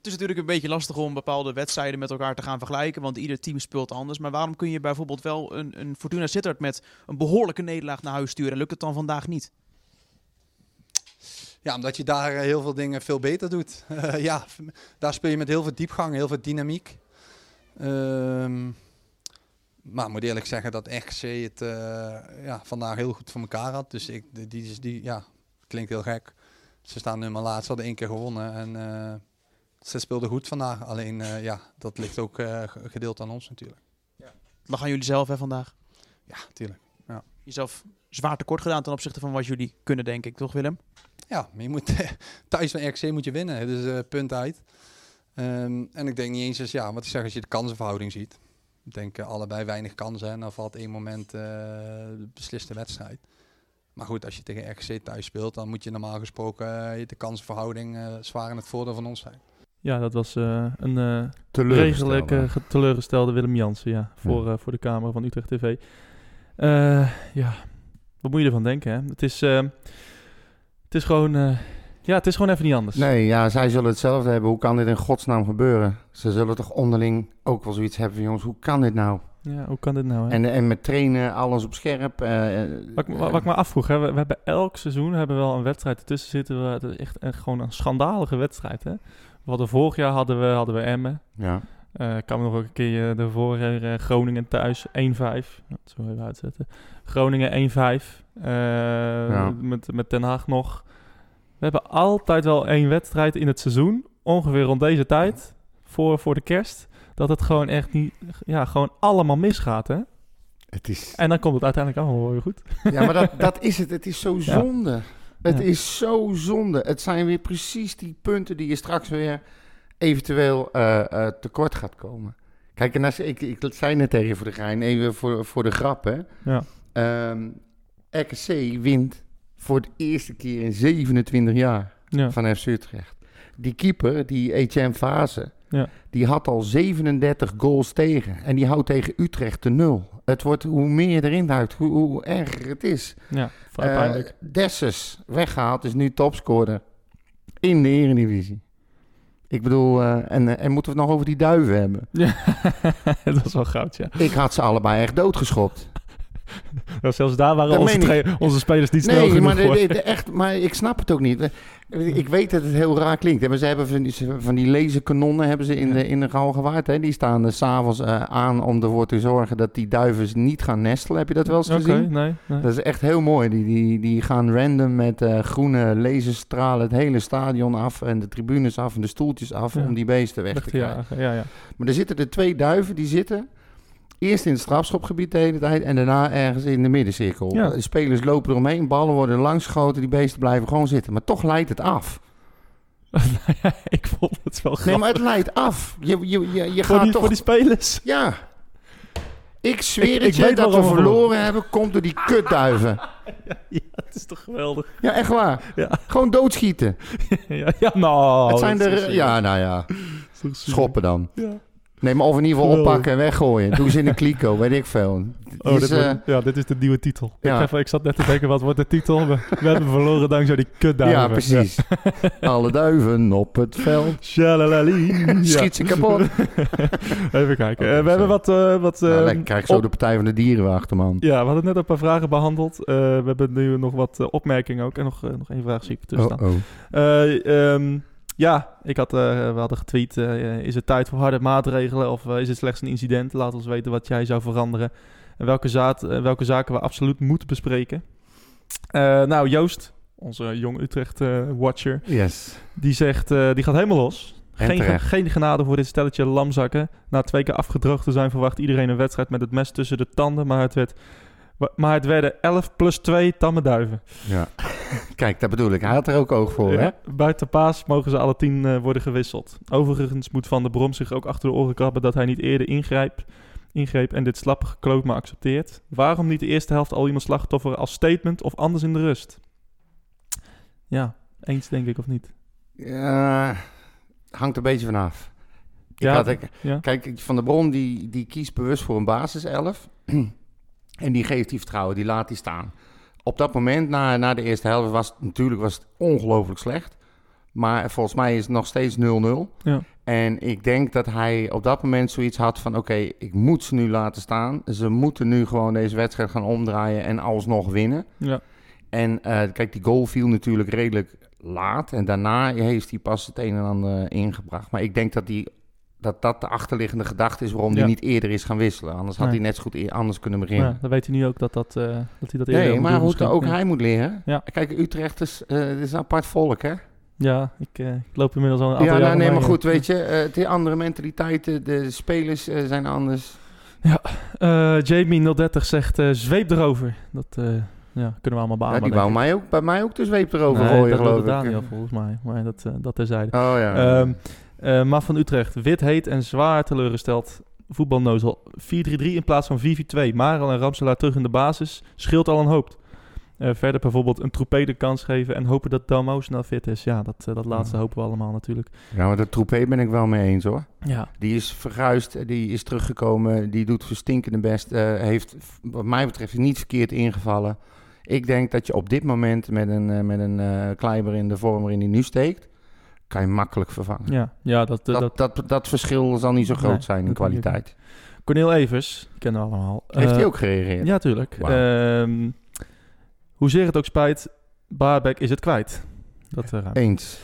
Het is natuurlijk een beetje lastig om bepaalde wedstrijden met elkaar te gaan vergelijken, want ieder team speelt anders. Maar waarom kun je bijvoorbeeld wel een, een Fortuna Sittard met een behoorlijke nederlaag naar huis sturen en lukt het dan vandaag niet? Ja, omdat je daar eh, heel veel dingen veel beter doet. Eh, ja, daar speel je met heel veel diepgang, heel veel dynamiek. Ehm, maar ik moet eerlijk zeggen dat RKC het eh, ja, vandaag heel goed voor elkaar had. Dus ik, die, die, ja, klinkt heel gek. Ze staan nummer laatst, hadden één keer gewonnen. En ze speelden goed vandaag. Alleen eh, ja, dat ligt ook eh, ge- gedeeld aan ons natuurlijk. Dan gaan jullie zelf hè, vandaag. Ja, natuurlijk. Jezelf zwaar tekort gedaan ten opzichte van wat jullie kunnen, denk ik, toch Willem? Ja, maar je moet thuis van RKC moet je winnen. Dus eh, punt uit. Ehm, en ik denk niet eens eens, ja, wat ik zeg, als je de kansenverhouding ziet. Ik denk allebei weinig kansen en dan valt één moment de besliste wedstrijd. Maar goed, als je tegen RKC thuis speelt, dan moet je normaal gesproken de kansenverhouding zwaar in het voordeel van ons zijn. Ja, dat was eh, een eh Teleurgesteld, redelijk hè? eh, ge- teleurgestelde Willem Jansen, ja. Voor, eh, voor de camera van Utrecht TV. Ja, wat moet je ervan denken, hè? Het is, het is gewoon... ja, het is gewoon even niet anders. Nee, ja, zij zullen hetzelfde hebben. Hoe kan dit in godsnaam gebeuren? Ze zullen toch onderling ook wel zoiets hebben van, jongens, hoe kan dit nou? Ja, hoe kan dit nou, hè? En, en met trainen, alles op scherp. Wat ik, wat ik me afvroeg, hè, we, we hebben elk seizoen hebben we wel een wedstrijd ertussen zitten. waar Het is echt een, gewoon een schandalige wedstrijd. Hè? We hadden vorig jaar hadden we, hadden we Emmen. ja. Eh, ik kan me nog ook een keer de vorige eh, Groningen thuis 1-5. Dat zo even uitzetten. Groningen 1-5. eh, met, met Den Haag nog. We hebben altijd wel één wedstrijd in het seizoen. Ongeveer rond deze tijd. Voor, voor de kerst. Dat het gewoon echt niet... Ja, gewoon allemaal misgaat, hè? Het is, En dan komt het uiteindelijk allemaal wel weer goed. ja, maar dat, dat is het. Het is zo Ja. Het Ja. is zo zonde. Het zijn weer precies die punten die je straks weer eventueel eh, eh, tekort gaat komen. Kijk, en als, ik, ik zei net tegen je voor de gein, even voor, voor de grap, hè. Ja. Ehm, RKC wint voor de eerste keer in 27 jaar Ja. van FC Utrecht. Die keeper, die Etienne Fase, Ja. die had al 37 goals tegen. En die houdt tegen Utrecht de nul. Het wordt, hoe meer je erin houdt, hoe, hoe erger het is. Ja, vrij pijnlijk. Eh, Dessus, weggehaald, is nu topscorer in de Eredivisie. Ik bedoel, eh, en, eh, en moeten we het nog over die duiven hebben? Ja, dat is wel goud, ja. Ik had ze allebei echt doodgeschopt. Ja, Zelfs daar waren Dat onze, onze spelers niet snel Nee, genoeg maar, de- voor. de- de- echt, maar ik snap het ook niet. Ik weet dat het heel raar klinkt. Maar ze hebben van die, van die laserkanonnen hebben ze in, Ja. de, in de Galgenwaard. Hè? Die staan er s'avonds uh, aan om ervoor te zorgen dat die duiven niet gaan nestelen. Heb je dat wel eens gezien? nee. nee. Dat is echt heel mooi. Die, die, die gaan random met eh, groene laserstralen het hele stadion af. En de tribunes af en de stoeltjes af Ja. om die beesten weg te krijgen. ja, ja. Maar er zitten er twee duiven die zitten. Eerst in het strafschopgebied de hele tijd en daarna ergens in de middencirkel. Ja. De spelers lopen eromheen, ballen worden langsgeschoten, die beesten blijven gewoon zitten. Maar toch leidt het af. ik vond het wel Nee, grappig. maar het leidt af. Je, je, je, je voor, gaat die, toch... voor die spelers. Ja. Ik zweer Ik- het ik je weet dat we verloren hebben, komt door die kutduiven. Ja, het is toch geweldig. Ja, echt waar. Ja. Gewoon doodschieten. ja, ja, nou. het zijn er... Ja, nou ja. Schoppen dan. Ja. Nee, maar of in ieder geval Geweldig. oppakken en weggooien. Doe ze in de kliko, weet ik veel. Oh, Dus, dit wordt- eh, ja, dit is de nieuwe titel. ja. Ik, even, ik zat net te denken, wat wordt de titel? We, we hebben verloren dankzij die kutduiven. ja, precies. Alle duiven op het veld. Shalalali. Schiet ze kapot. Even kijken. Oké, Eh, we hebben wat... eh, wat nou, lekker, krijg zo op- de Partij van de Dieren weer achter, man. Ja, we hadden net een paar vragen behandeld. Eh, we hebben nu nog wat opmerkingen ook. En nog, nog één vraag zie ik tussen Oh, oh. Eh, ehm, ja, ik had, eh, we hadden getweet. eh, is het tijd voor harde maatregelen of eh, is het slechts een incident? Laat ons weten wat jij zou veranderen. En welke, zaad, welke zaken we absoluut moeten bespreken. Nou, Joost, onze jong Utrecht-watcher, Yes. die zegt, die gaat helemaal los. En Geen, geen genade voor dit stelletje lamzakken. Na twee keer afgedroogd te zijn verwacht iedereen een wedstrijd met het mes tussen de tanden. Maar het, werd, maar het werden 11 plus 2 tamme duiven. Ja. Kijk, dat bedoel ik. Hij had er ook oog voor, hè? Buiten paas mogen ze alle tien eh, worden gewisseld. Overigens moet Van der Brom zich ook achter de oren krabben dat hij niet eerder ingrijpt, ingreep en dit slappe gekloot maar accepteert. Waarom niet de eerste helft al iemand slachtoffer als statement of anders in de rust? Ja, eens denk ik of niet. Ja, hangt een beetje vanaf. Ik Ja, had, ik, ja. Kijk, Van der Bron die, die kiest bewust voor een basiself. en die geeft die vertrouwen, die laat die staan. Op dat moment, na, na de eerste helft, was het natuurlijk was het ongelooflijk slecht. Maar volgens mij is het nog steeds 0-0. Ja. En ik denk dat hij op dat moment zoiets had van... oké, ik moet ze nu laten staan. Ze moeten nu gewoon deze wedstrijd gaan omdraaien en alsnog winnen. Ja, En eh, kijk, die goal viel natuurlijk redelijk laat. En daarna heeft hij pas het een en ander ingebracht. Maar ik denk dat die, dat, dat de achterliggende gedachte is waarom Ja. hij niet eerder is gaan wisselen. Anders had Nee. hij net zo goed e- anders kunnen ja, beginnen. dan weet hij nu ook dat, dat, eh, dat hij dat eerder nee, maar doen hoe, ook ja. hij moet leren. Ja. Kijk, Utrecht is, het is een apart volk, hè? Ja, ik, eh, ik loop inmiddels al een aantal Ja, nou, nee, mee, maar ja. goed, weet je, het is andere mentaliteiten. De spelers zijn anders. Eh, Jamie 030 zegt zweep erover. Dat ja, kunnen we allemaal Ja, beamen. die denk wou mij ook, bij mij ook de zweep erover Nee, gooien, dat geloof ik. Daniel volgens mij. Maar dat, dat terzijde. Oh ja. Ehm eh Ma van Utrecht. Wit, heet en zwaar teleurgesteld. Voetbalnozel. 4-3-3 in plaats van 4-4-2. Marel en Ramselaar terug in de basis. Scheelt al een hoop. Eh, verder bijvoorbeeld een troepé de kans geven en hopen dat Dalmo snel fit is. Ja, dat, eh, dat laatste Ja. hopen we allemaal natuurlijk. ja, maar dat troepé ben ik wel mee eens, hoor. Ja, Die is verguisd, die is teruggekomen, die doet verstinkende best. eh, heeft, wat mij betreft, niet verkeerd ingevallen. Ik denk dat je op dit moment met een, met een eh Kleiber in de vorm waarin hij nu steekt, kan je makkelijk vervangen. ja, ja dat, eh, dat, dat, dat, dat, verschil zal niet zo groot Nee, zijn in kwaliteit. Cornel Evers, kennen we allemaal. Heeft Eh, hij ook gereageerd? Ja, tuurlijk. Ehm, hoezeer het ook spijt, Baarbek is het kwijt. Dat uh, Eens.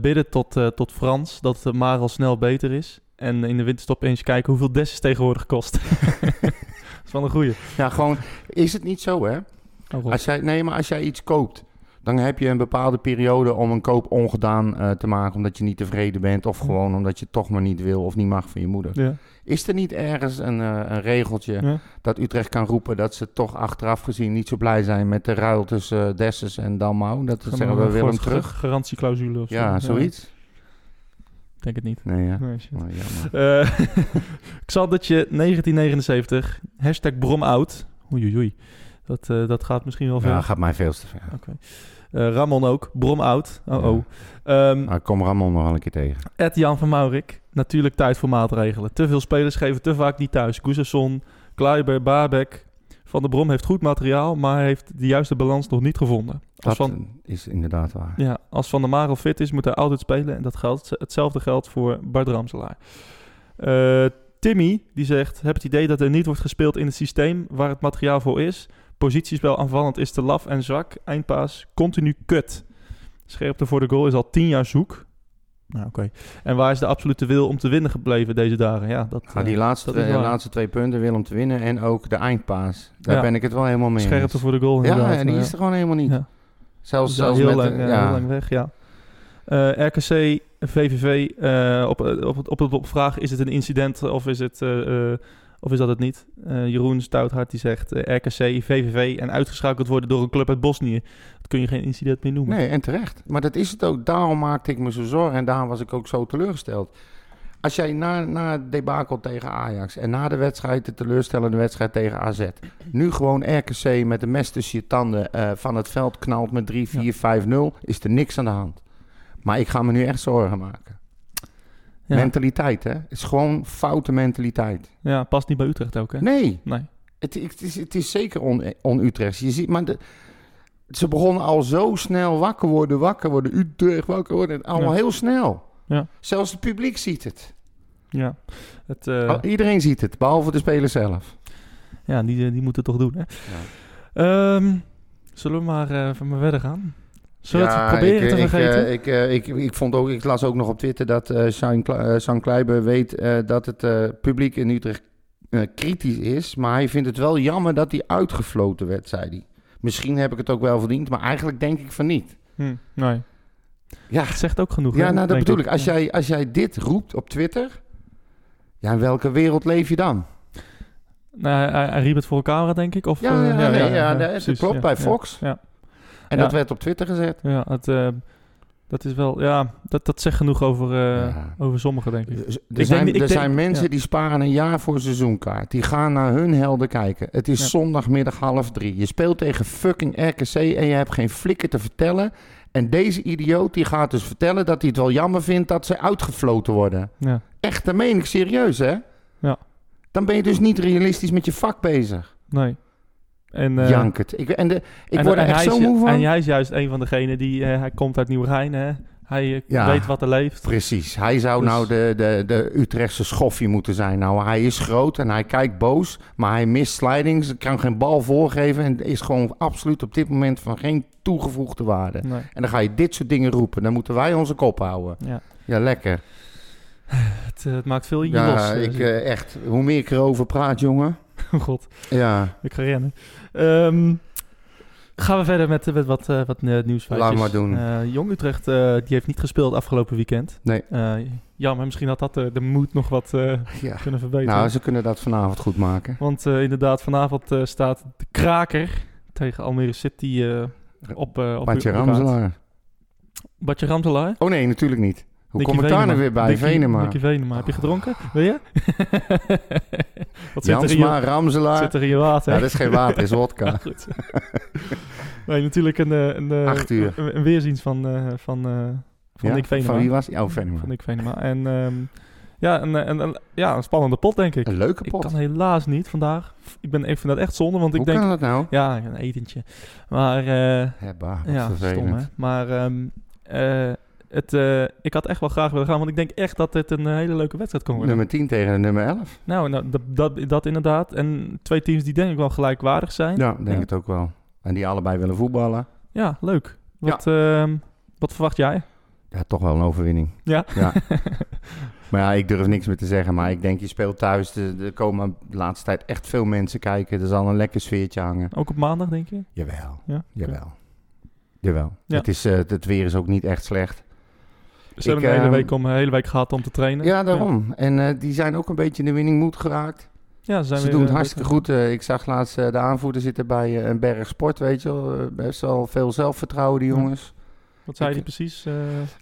bidden tot, eh, tot Frans dat uh, Marel snel beter is. En in de winterstop eens kijken hoeveel Dessus tegenwoordig kost. dat is wel een goeie. Ja, gewoon, is het niet zo, hè? Oh. Als jij, nee, maar als jij iets koopt, dan heb je een bepaalde periode om een koop ongedaan eh, te maken omdat je niet tevreden bent of gewoon omdat je het toch maar niet wil of niet mag van je moeder. ja. Is er niet ergens een, eh, een regeltje Ja. dat Utrecht kan roepen dat ze toch achteraf gezien niet zo blij zijn met de ruil tussen uh, Dessus en Dalmau? Dat Gaan zeggen we Willem soort terug. Garantieclausule of zo. Ja, zoiets. Ik denk het niet. Nee, ja. Nee. Oh. Eh, Xandertje 1979, hashtag bromout. Oei, oei, oei. Dat, dat gaat misschien wel ver. Ja, gaat mij veel te ver. Oké. Eh, Ramon ook, bromout. Oh, Ja. oh. Ehm, kom Ramon nog wel een keer tegen. Ed Jan van Maurik, natuurlijk tijd voor maatregelen. Te veel spelers geven te vaak niet thuis. Gustafsson, Kleiber, Baarbek. Van der Brom heeft goed materiaal, maar hij heeft de juiste balans nog niet gevonden. Als Dat van, is inderdaad waar. ja, als Van der Marel fit is, moet hij altijd spelen. En dat geldt, hetzelfde geldt voor Bart Ramselaar. Eh, Timmy, die zegt... Heb het idee dat er niet wordt gespeeld in het systeem waar het materiaal voor is. Positiespel aanvallend is te laf en zwak. Eindpaas continu kut. Scherpte voor de goal is al tien jaar zoek. Nou, oké. En waar is de absolute wil om te winnen gebleven deze dagen? Ja, dat, Ja, die eh, laatste, dat laatste twee punten wil om te winnen en ook de eindpaas. Daar Ja. ben ik het wel helemaal mee Scherpte eens. voor de goal Ja, en die Ja. is er gewoon helemaal niet. Ja. Zelfs, zelfs heel, met... lang, de- ja, heel lang weg, ja. Eh, RKC, VVV, eh, op, op, op, op, op vraag is het een incident of is, het, eh, eh, of is dat het niet? Eh, Jeroen Stouthart die zegt eh, RKC, VVV en uitgeschakeld worden door een club uit Bosnië. Dat kun je geen incident meer noemen. Nee, en terecht. Maar dat is het ook. Daarom maakte ik me zo zorgen en daarom was ik ook zo teleurgesteld. Als jij na, na het debakel tegen Ajax en na de wedstrijd, de teleurstellende wedstrijd tegen AZ, nu gewoon RKC met de mes tussen je tanden eh, van het veld knalt met 3, 4, 5, 0, is er niks aan de hand. Maar ik ga me nu echt zorgen maken. Ja. Mentaliteit, hè? Het is gewoon foute mentaliteit. Ja, past niet bij Utrecht ook, hè? Nee, Nee. het, het, is, het is zeker on, on-Utrechts. Je ziet, maar de, ze begonnen al zo snel wakker worden, wakker worden. Utrecht, wakker worden. Allemaal Ja. heel snel. Ja. Zelfs het publiek ziet het. Ja. Het, eh, Oh, Iedereen ziet het, behalve de spelers zelf. ja, die, die moeten het toch doen, hè? Ehm, zullen we maar, eh verder gaan? Zullen we het proberen ik, te ik, vergeten? eh, ik, eh, ik, ik, vond ook, ik las ook nog op Twitter dat eh Sean Kle- eh, Sean Kleiber weet eh, dat het eh, publiek in Utrecht eh, kritisch is. Maar hij vindt het wel jammer dat hij uitgefloten werd, zei hij. Misschien heb ik het ook wel verdiend, maar eigenlijk denk ik van niet. Hm, nee. Ja, Het zegt ook genoeg, ja hè, nou dat bedoel ik. Als Ja. jij, als jij dit roept op Twitter, ja, in welke wereld leef je dan? Nou, hij, hij riep het voor een camera, denk ik? Of, Ja, eh, ja, nee, ja, dat precies, klopt, ja, bij ja, Fox. Ja, En dat werd op Twitter gezet. ja het, eh, dat is wel... Ja, dat, dat zegt genoeg over, eh, over sommigen, denk ik. Er denk zijn, ik er denk- zijn mensen die sparen een jaar voor een seizoenkaart. Die gaan naar hun helden kijken. Het is zondagmiddag half drie. Je speelt tegen fucking RKC en je hebt geen flikker te vertellen. En deze idioot die gaat dus vertellen dat hij het wel jammer vindt dat ze uitgefloten worden. Ja. Echt, dat meen ik serieus, hè? Ja. Dan ben je dus niet realistisch met je vak bezig. Nee. En, eh, Jank het. Ik, en de, ik en- word er echt zo moe van. En jij is juist een van degenen die... eh, hij komt uit Nieuwegein, hè? Hij eh, Ja. weet wat er leeft. Precies. Hij zou Dus- nou de, de, de Utrechtse schoffie moeten zijn. Nou, hij is groot en hij kijkt boos, maar hij mist slidings, kan geen bal voorgeven en is gewoon absoluut op dit moment van geen toegevoegde waarde. Nee. En dan ga je dit soort dingen roepen. Dan moeten wij onze kop houden. Ja. Ja, lekker. Het, eh, het maakt veel in je Ja, los. eh, ik, eh, echt. Hoe meer ik erover praat, jongen. God, Ja, ik ga rennen. Ehm, gaan we verder met, met wat, eh, wat eh. Laat maar doen. Eh, Jong Utrecht die heeft niet gespeeld afgelopen weekend. Nee. Jammer, misschien had dat de moed nog wat ja. kunnen verbeteren. Nou, ze kunnen dat vanavond goed maken. Want inderdaad, vanavond staat de kraker tegen Almere City op, eh op kaart. Ramselaar. Badje Ramselaar. Oh nee, natuurlijk niet. Hoe Nicky kom ik daar nou weer bij? Nicky- Venema. Venema. Heb je gedronken? Wil je? wat Jansma, Ramselaar. zit er in je water? Ja, dat is geen water, is wodka. goed. nee, natuurlijk een, eh, een, eh, Acht uur. een, een weerziens van, eh, van, van Ja, Nick Venema. Van wie was hij? Oh, Venema. Van Nick Venema. En ehm, ja, een, een, een, ja, een spannende pot, denk ik. Een leuke Ik pot. kan helaas niet vandaag. Ik, ben, ik vind dat echt zonde, want ik Hoe denk... kan dat nou? Ja, een etentje. Maar bah, wat ja, stom hè. Maar ehm, eh, het, eh, ik had echt wel graag willen gaan, want ik denk echt dat dit een eh, hele leuke wedstrijd kon worden. Nummer 10 tegen de nummer 11. Nou, nou dat, dat, dat inderdaad. En twee teams die denk ik wel gelijkwaardig zijn. Ja, denk het ook wel. En die allebei willen voetballen. Ja, leuk. Wat, ehm, wat verwacht jij? Ja, toch wel een overwinning. Ja? Ja. maar ja, ik durf niks meer te zeggen. Maar ik denk, je speelt thuis. Er komen de laatste tijd echt veel mensen kijken. Er zal een lekker sfeertje hangen. Ook op maandag, denk je? Jawel. Ja? Jawel. Jawel. Ja. Het, is, eh, het weer is ook niet echt slecht. Ze hebben een hele ehm, week, om, hele week gehad om te trainen. Ja, daarom. En eh, die zijn ook een beetje in de winning moed geraakt. Ja, ze, zijn Ze doen het eh, hartstikke goed. Eh, ik zag laatst de aanvoerder zitten bij een berg sport, weet je wel. Best wel veel zelfvertrouwen, die Ja. jongens. Wat zei Ik- hij precies?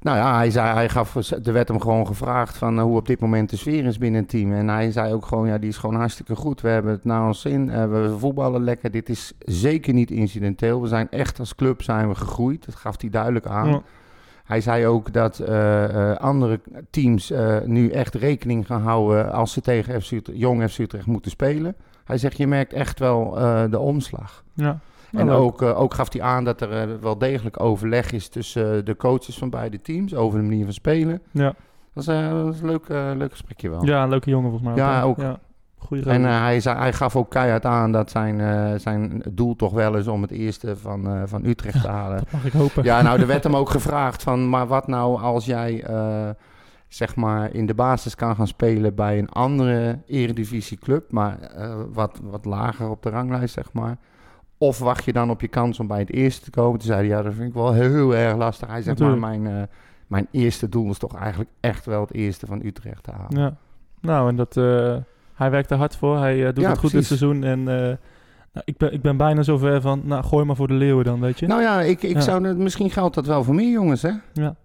Nou ja, hij, zei, hij gaf, er werd hem gewoon gevraagd van hoe op dit moment de sfeer is binnen het team. En hij zei ook gewoon, ja, die is gewoon hartstikke goed. We hebben het naar ons zin. We voetballen lekker. Dit is zeker niet incidenteel. We zijn echt als club zijn we gegroeid. Dat gaf hij duidelijk aan. ja. Hij zei ook dat eh, eh, andere teams eh, nu echt rekening gaan houden als ze tegen FC jong FC Utrecht moeten spelen. Hij zegt, je merkt echt wel de omslag. ja. En Nou, ook, ook gaf hij aan dat er wel degelijk overleg is tussen de coaches van beide teams over de manier van spelen. Ja. Dat is, een leuk, leuk gesprekje wel. ja, een leuke jongen volgens mij. Ja, ook. Ja. Goeie En eh, hij, zei, hij gaf ook keihard aan dat zijn, eh, zijn doel toch wel is om het eerste van, eh, van Utrecht te halen. dat mag ik hopen. Ja, nou, er werd hem ook gevraagd van, maar wat nou als jij, zeg maar, in de basis kan gaan spelen bij een andere eredivisieclub, maar eh, wat, wat lager op de ranglijst, zeg maar. Of wacht je dan op je kans om bij het eerste te komen? Toen zei hij, ja, dat vind ik wel heel erg lastig. Hij zegt, Natuurlijk. maar mijn, mijn eerste doel is toch eigenlijk echt wel het eerste van Utrecht te halen. Ja. Nou, en dat, hij werkt er hard voor. Hij eh, doet Ja, het goed precies. dit seizoen. En eh, nou, ik, ben, ik ben bijna zover van, nou, gooi maar voor de leeuwen dan, weet je. Nou ja, ik, ik Ja. zou, misschien geldt dat wel voor meer jongens, hè? ja.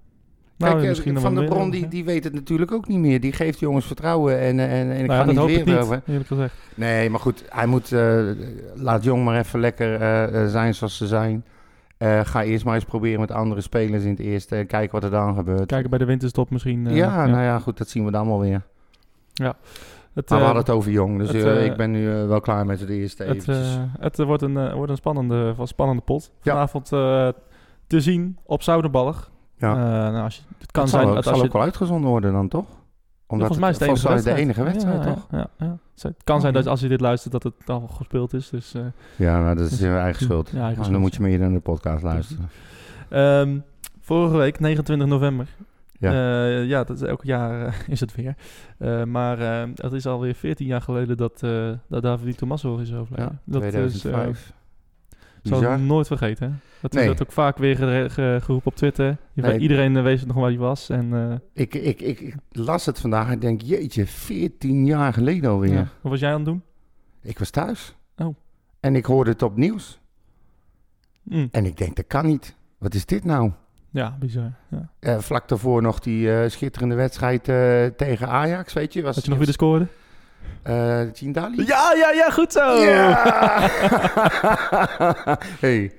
Nou, eh, misschien Van der meer, Bron, die, ja. die weet het natuurlijk ook niet meer. Die geeft jongens vertrouwen en, en, en ik Nou ja, ga niet weer over. eerlijk gezegd. Nee, maar goed, hij moet, laat Jong maar even lekker zijn zoals ze zijn. Ga eerst maar eens proberen met andere spelers in het eerste en kijken wat er dan gebeurt. Kijken bij de winterstop misschien. ja, nou ja, goed, dat zien we dan wel weer. Het, Maar we eh, hadden het over jong, dus het, eh, eh, ik ben nu wel klaar met het eerste Het, eventjes. het wordt, een, wordt een spannende, spannende pot. Vanavond te zien op Zouderballig. ja. Nou, als je, het kan zijn zal, ook, dat zal als je... ook wel uitgezonden worden dan, toch? Omdat volgens mij is het de enige wedstrijd. de enige wedstrijd, Ja, toch? Ja, ja. Het kan zijn dat als je dit luistert dat het al gespeeld is. Dus, Ja, nou, dat is je eigen schuld. Eigen Maar schuld, dan moet je meer naar de podcast luisteren. Ehm, vorige week, 29 november. Ja. Ja, ja dat is, elk jaar eh, is het weer. Eh, maar eh, het is alweer 14 jaar geleden dat, eh dat David Tommaso is overleden. Ja, dat is, eh, 2005. zal Bizar. ik nooit vergeten. Hè? Dat Nee. is dat ook vaak weer ge- geroepen op Twitter. Nee, Iedereen eh, weet nog waar hij was. En, eh, Ik, ik, ik, ik las het vandaag en denk, jeetje, 14 jaar geleden alweer. ja. Wat was jij aan het doen? Ik was thuis. Oh. En ik hoorde het op nieuws. Mm. En ik denk, dat kan niet. Wat is dit nou? Ja, bizar. Ja. Eh, vlak daarvoor nog die eh, schitterende wedstrijd eh, tegen Ajax, weet je. Was, Had je nog weer de scoorde? eh Tjindali? Ja, ja, ja, goed zo! Ja! hey,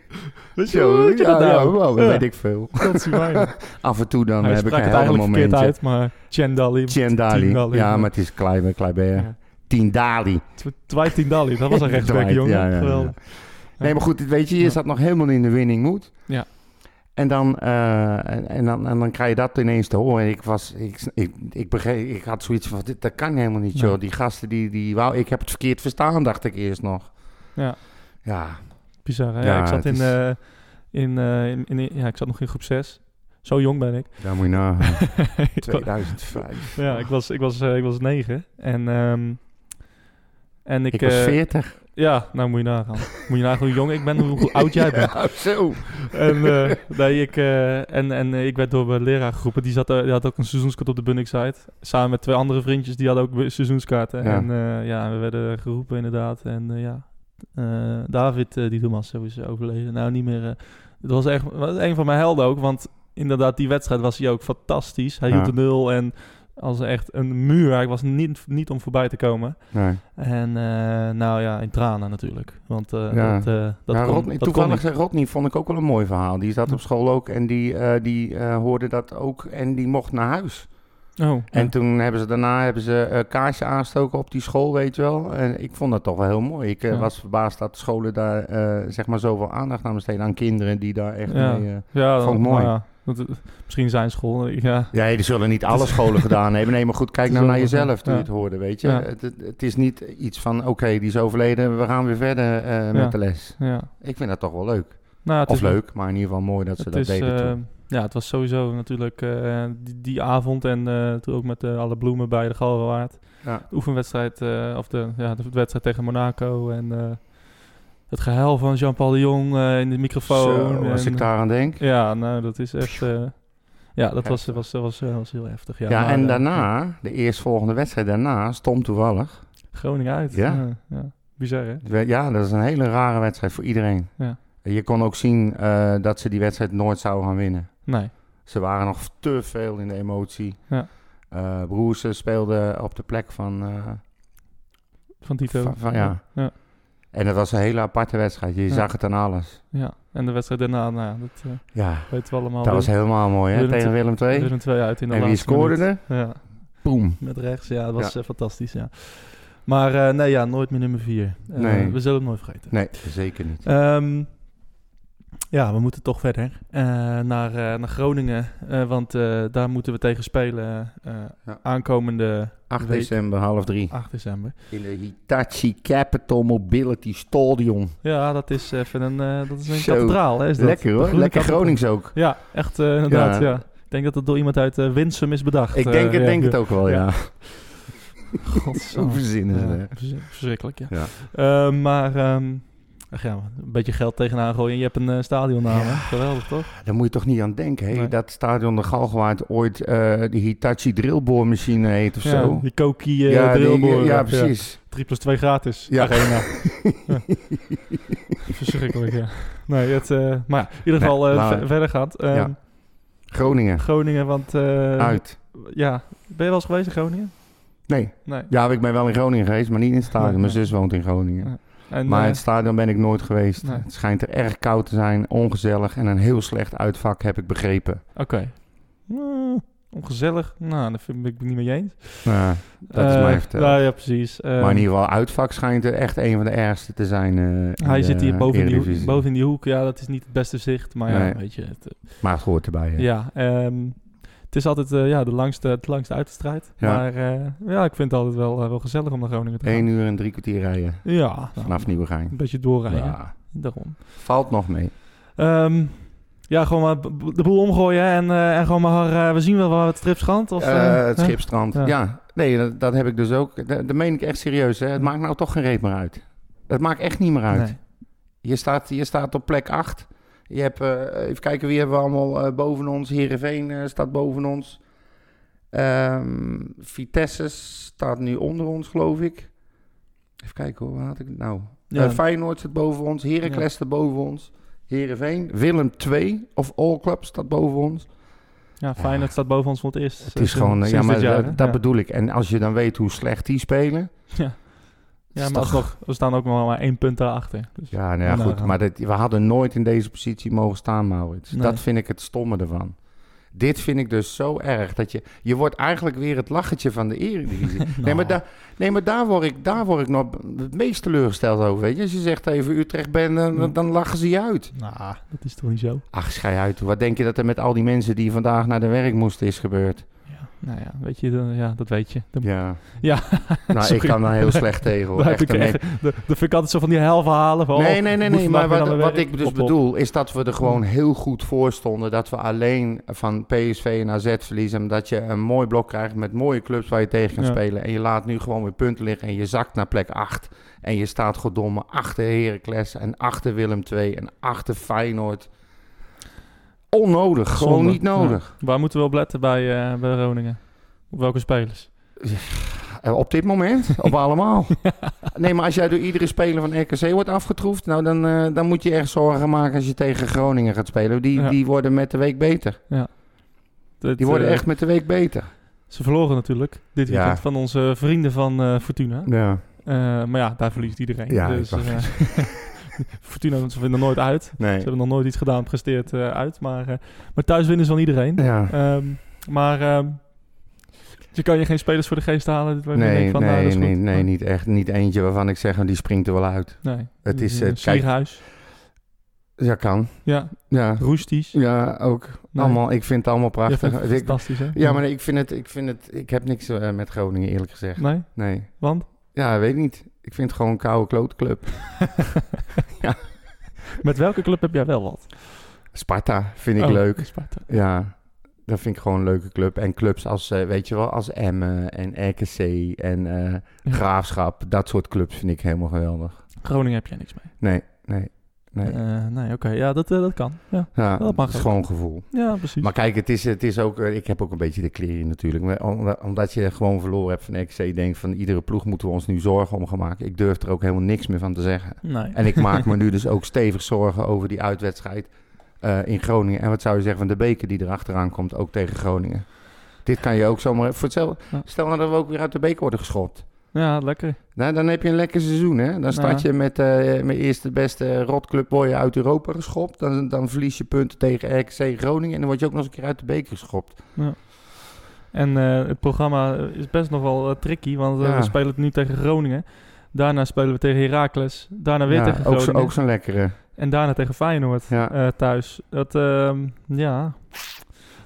Weet je, zo, hoe weet je ja, dat nou? ja, wow, dat Ja. weet ik veel. Dat is waar. Af en toe dan Hij heb ik een het helder eigenlijk verkeerd momentje. uit, maar Chendali. Tjendali. Tjendali, Ja, maar het is Kleiber, Kleiber. Ja. Tindali. Dwight Tindalli, dat was een rechtsback, jongen. ja, ja, ja. Geweldig. Nee, maar goed, weet je, je Ja. zat nog helemaal in de winning mood. Ja. En dan, eh, en, en dan, en dan krijg je dat ineens te horen. En ik was, ik, ik, ik, begreep, ik had zoiets van, dit, dat kan helemaal niet, Nee. joh. Die gasten, die, die, wou, ik heb het verkeerd verstaan, dacht ik eerst nog. Ja. Ja, Bizar, hè? Ja, Ja, ik zat in, is- eh, in, eh, in, in- ja, ik zat nog in groep 6. Zo jong ben ik. daar moet je wa- 2005. ja, ik was, ik was, ik was 9. En, ehm, en ik... Ik was eh, 40. Ja, nou moet je nagaan. Moet je nagaan hoe jong ik ben, hoe, hoe oud jij bent. Ja, zo. En, eh, nee, ik, eh, en, en eh, ik werd door mijn leraar geroepen. Die, zat, die had ook een seizoenskaart op de Bunnik site. Samen met twee andere vriendjes, die hadden ook seizoenskaarten. Ja. En ja, we werden geroepen inderdaad. En ja, David die Thomas is overleden. Nou, niet meer... het was echt was een van mijn helden ook, want inderdaad, die wedstrijd was hij ook fantastisch. Hij Ja. hield de nul en als echt een muur. Hij was niet, niet om voorbij te komen. Nee. En eh, nou ja, in tranen natuurlijk. Want eh, Ja. dat, eh, dat ja, kon, Rodney, dat toevallig zei Rodney vond ik ook wel een mooi verhaal. Die zat op school ook en die, die hoorde dat ook en die mocht naar huis. Oh, En ja. toen hebben ze daarna hebben ze kaarsje aanstoken op die school, weet je wel. En ik vond dat toch wel heel mooi. Ik Ja. was verbaasd dat scholen daar zeg maar zoveel aandacht aan besteden aan kinderen die daar echt Ja. mee... Ja, Vond ik mooi. Eh, misschien zijn school. Ja, Ja, die zullen niet alle scholen gedaan hebben. Nee, maar goed, kijk nou naar jezelf toen ja. je het hoorde, weet je. Ja. Het, het, is niet iets van, oké, die is overleden, we gaan weer verder eh, met Ja. de les. ja. Ik vind dat toch wel leuk. Nou, het Of is leuk, maar in ieder geval mooi dat ze dat is, deden eh, toen. ja, het was sowieso natuurlijk eh, die, die avond en eh, toen ook met eh, alle bloemen bij de Galgenwaard. Ja. De oefenwedstrijd, eh, of de, ja, de wedstrijd tegen Monaco en eh, het gehuil van Jean-Paul de Jong eh, in de microfoon. Zo, als ik daaraan denk. Ja, nou, dat is echt... eh, ja, dat was, was, was, was, was heel heftig. Ja, Ja, maar, en eh, daarna, de eerstvolgende wedstrijd daarna, stond toevallig. Groningen uit. Ja. Ja. Bizar, hè? Ja, dat is een hele rare wedstrijd voor iedereen. Ja. Je kon ook zien eh, dat ze die wedstrijd nooit zouden gaan winnen. Nee. Ze waren nog te veel in de emotie. Ja. Eh Broers speelde op de plek van, eh, Van Tito. Van- van- ja. ja. En dat was een hele aparte wedstrijd. Je Ja. zag het aan alles. Ja, en de wedstrijd daarna, nou, ja, dat eh, Ja, weten we allemaal. dat was helemaal mooi hè, Willem tegen II- Willem II. Willem 2 uit in de En wie scoorde er? Ja, Boom. met rechts. Ja, dat was Ja. eh, fantastisch, ja. Maar eh, nee, ja, nooit meer nummer 4. Nee. We zullen het nooit vergeten. Nee, zeker niet. Ehm, ja, we moeten toch verder eh, naar, eh, naar Groningen. eh, want daar moeten we tegen spelen Ja. aankomende 8 week, december, half drie. 8 december. In de Hitachi Capital Mobility Stadion. Ja, dat is even een, dat is een Zo. kathedraal. Hè, is dat. Lekker hoor. Lekker. Gronings ook. Ja, echt inderdaad, Ja. ja. Ik denk dat het door iemand uit Winsum is bedacht. Ik denk, het, denk het ook wel, ja. Godsamme. Hoe verzinnen ze verschrikkelijk, ja. Ja. Maar, ehm, ach ja, een beetje geld tegenaan gooien en je hebt een uh, stadionnaam. hè? Geweldig, toch? Daar moet je toch niet aan denken. Nee. Dat stadion de Galgenwaard ooit eh de Hitachi drillboormachine heet of Ja, zo. die Koki uh, ja, die- drillboren. ja, precies. 3 plus 2 gratis. Ja. Arena. Ja. Verschrikkelijk, ja. Nee, het, eh, maar in ieder geval eh, ver- verder gaat. Ehm. Groningen, Groningen, want... eh, uit. Ja, ben je wel eens geweest in Groningen? Nee, Nee. ja, ik ben wel in Groningen geweest, maar niet in het stadion. Nee, Mijn zus woont in Groningen. En, Maar eh, het stadion ben ik nooit geweest. Nee. Het schijnt er erg koud te zijn, ongezellig en een heel slecht uitvak, heb ik begrepen. Oké. Eh, ongezellig. Nou, daar vind ik niet mee eens. Nou, dat is Eh, mij verteld. nou ja, precies. Eh, maar in ieder geval, uitvak schijnt er echt een van de ergste te zijn. eh, hij de zit hier boven in, die, hoek- boven in die hoek. Ja, dat is niet het beste zicht. Maar ja, weet je. Het, eh, Maar het hoort erbij. hè. ja, ehm, het is altijd eh, ja, de langste, het langste uitstrijd. Ja. Maar eh, ja, ik vind het altijd wel, eh, wel gezellig om naar Groningen te gaan. 1 uur en drie kwartier rijden Ja, nou, vanaf Nieuwegein. een beetje doorrijden. Ja, Daarom. valt nog mee. Ehm, ja, gewoon maar de boel omgooien en, en gewoon maar, we zien wel waar het stripschand. Of, het schipstrand. Ja. Ja, nee, dat, dat heb ik dus ook. Dat, dat meen ik echt serieus. Hè. Het maakt nou toch geen reet meer uit. Het maakt echt niet meer uit. Nee. Je, staat, je staat op plek 8. Je hebt, eh, even kijken, wie hebben we allemaal eh, boven ons? Heerenveen eh, staat boven ons. Ehm, Vitesse staat nu onder ons, geloof ik. Even kijken hoor, waar had ik het nou? Ja. Feyenoord staat boven ons. Heracles Ja. staat boven ons. Heerenveen. Willem 2 of All Club staat boven ons. Ja, Feyenoord staat boven ons voor het eerst. Het is gewoon, ja, maar jaar, dat, dat ja. bedoel ik. En als je dan weet hoe slecht die spelen. Ja, is maar alsnog, we staan ook nog maar één punt daarachter. Dus, Ja, nou ja, Nou, goed. Maar dat, we hadden nooit in deze positie mogen staan, Maurits. Nee. Dat vind ik het stomme ervan. Dit vind ik dus zo erg. Dat je, je wordt eigenlijk weer het lachertje van de eredivisie. Nee, maar, Nou. daar nee, maar daar, word ik, daar word ik nog het meest teleurgesteld over. Weet je? Als je zegt even Utrecht bent, dan, Ja. dan lachen ze je uit. Nou, dat is toch niet zo? Ach, schei uit. Wat denk je dat er met al die mensen die vandaag naar de werk moesten is gebeurd? Nou ja, weet je, dan- ja, dat weet je. Dan, Ja. Ja, Nou, ik kan daar heel slecht tegen hoor. Echt ik echt, de- dat vind ik altijd zo van die helverhalen. Van, Nee, oh, nee, nee, nee. vandaag Maar wat, de wat ik dus Op, op. bedoel, is dat we er gewoon heel goed voor stonden. Dat we alleen van PSV en AZ verliezen. En dat je een mooi blok krijgt met mooie clubs waar je tegen kan Ja. spelen. En je laat nu gewoon weer punten liggen. En je zakt naar plek 8. En je staat goddomme achter Heracles en achter Willem II en achter Feyenoord. Onnodig, gewoon niet nodig. Ja. Waar moeten we op letten bij, eh, bij Groningen? Op welke spelers? Op dit moment, op allemaal. Nee, maar als jij door iedere speler van RKC wordt afgetroefd, nou dan, eh, dan moet je echt zorgen maken als je tegen Groningen gaat spelen. Die, Ja. die worden met de week beter. Dat, Die worden eh, echt met de week beter. Ze verloren natuurlijk dit Ja. weekend van onze vrienden van eh, Fortuna. Ja. Eh, maar ja, daar verliest iedereen. Ja, dus, eh, Fortuna ze vinden nooit uit. Ze hebben nog nooit iets gedaan, presteert eh, uit. Maar, eh, maar thuis winnen ze van iedereen. Ja. Ehm, maar ehm, je kan je geen spelers voor de geest halen. Nee, van, nou, nee, nee, nee, niet echt. Niet eentje waarvan ik zeg, die springt er wel uit. Nee. Het is, Eh, eh, Sierhuis. Ja, kan. Ja, Ja, Roesties. ja ook. Nee. Allemaal, ik vind het allemaal prachtig. het fantastisch, hè? ja, maar nee, ik vind het, ik vind het, ik heb niks met Groningen eerlijk gezegd. Nee? Nee. Want? Ja, weet ik niet. Ik vind het gewoon een koude klote club. Met welke club heb jij wel wat? Sparta vind ik Oh, leuk. Sparta. Ja, dat vind ik gewoon een leuke club. En clubs als, eh, weet je wel, als Emmen en RKC en eh, Ja. Graafschap. Dat soort clubs vind ik helemaal geweldig. Groningen heb jij niks mee. Nee, nee, nee. Eh, nee, oké. Ja, dat, eh, dat kan. Ja, ja, dat mag het is ook. gewoon gevoel. ja precies. Maar kijk, het is, het is ook, eh, ik heb ook een beetje de kleren natuurlijk. Maar omdat, je gewoon verloren hebt van RKC, denk van iedere ploeg moeten we ons nu zorgen om gaan maken. Ik durf er ook helemaal niks meer van te zeggen. nee. En ik maak me nu dus ook stevig zorgen over die uitwedstrijd in Groningen. En wat zou je zeggen van de beker die erachteraan komt, ook tegen Groningen. Dit kan je ook zomaar... Voor hetzelfde, Ja. Stel nou dat we ook weer uit de beker worden geschopt. Ja, lekker. Nou, dan heb je een lekker seizoen, hè? Dan start Ja. je met, eh met eerst de beste rotclub word je uit Europa geschopt. Dan, dan verlies je punten tegen RKC Groningen. En dan word je ook nog eens een keer uit de beker geschopt. En eh, het programma is best nog wel eh, tricky, want Ja. we spelen het nu tegen Groningen. Daarna spelen we tegen Heracles. Daarna weer Ja, tegen ook, zo, Groningen. ook zo'n lekkere. En daarna tegen Feyenoord Ja. thuis. Dat, ehm, ja,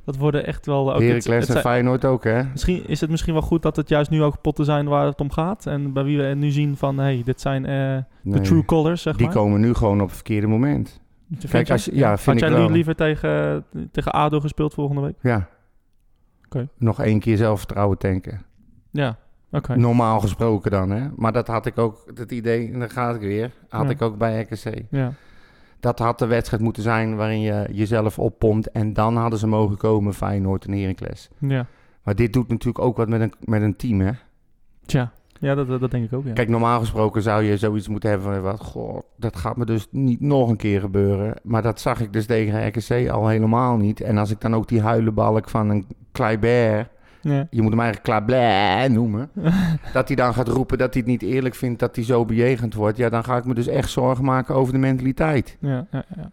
dat worden echt wel... ook Heracles en Feyenoord ook, hè? Misschien is het misschien wel goed dat het juist nu ook potten zijn waar het om gaat. En bij wie we nu zien van, hey, dit zijn eh, de true colors, zeg Die maar. komen nu gewoon op het verkeerde moment. Vind Kijk, als je- ja, Had vind jij ik nu wel. liever tegen, tegen ADO gespeeld volgende week? Ja. Oké. Nog één keer zelfvertrouwen tanken. Ja, oké. Normaal gesproken dan, hè? Maar dat had ik ook, het idee, en dan ga ik weer, had Ja. ik ook bij RKC. Ja. Dat had de wedstrijd moeten zijn waarin je jezelf oppompt. En dan hadden ze mogen komen, Feyenoord en Heracles. Ja. Maar dit doet natuurlijk ook wat met een, met een team, hè? Tja, ja, dat, dat, denk ik ook, ja. Kijk, normaal gesproken zou je zoiets moeten hebben van... Wat, goh, dat gaat me dus niet nog een keer gebeuren. Maar dat zag ik dus tegen RKC al helemaal niet. En als ik dan ook die huilenbalk van een Kleiber Ja. Je moet hem eigenlijk klaar noemen. dat hij dan gaat roepen dat hij het niet eerlijk vindt dat hij zo bejegend wordt. Ja, dan ga ik me dus echt zorgen maken over de mentaliteit. Ja, ja, ja.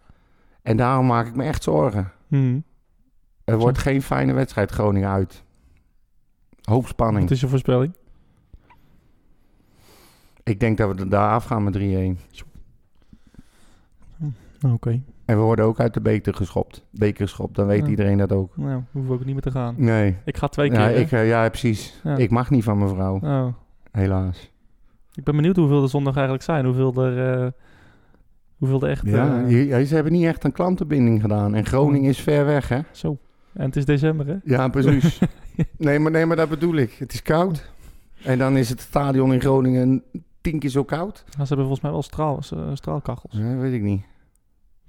En daarom maak ik me echt zorgen. Mhm. Er wordt geen fijne wedstrijd Groningen uit. Hoop spanning. Wat is je voorspelling? Ik denk dat we er daar afgaan met 3-1. Nou, Oké. En we worden ook uit de beker geschopt. Beker geschopt, dan weet Ja. iedereen dat ook. Nou, hoeven we ook niet meer te gaan. Nee. Ik ga twee keer. Ja, ik, eh, ja precies. Ja. Ik mag niet van mevrouw, Oh. helaas. Ik ben benieuwd hoeveel er zondag eigenlijk zijn. Hoeveel er, eh, hoeveel er echt... Ja, ja, ze hebben niet echt een klantenbinding gedaan. En Groningen is ver weg, hè? Zo. En het is december, hè? Ja, precies. nee, maar, nee, maar dat bedoel ik. Het is koud. En dan is het stadion in Groningen tien keer zo koud. Ja, ze hebben volgens mij wel straal, straalkachels. Nee, weet ik niet.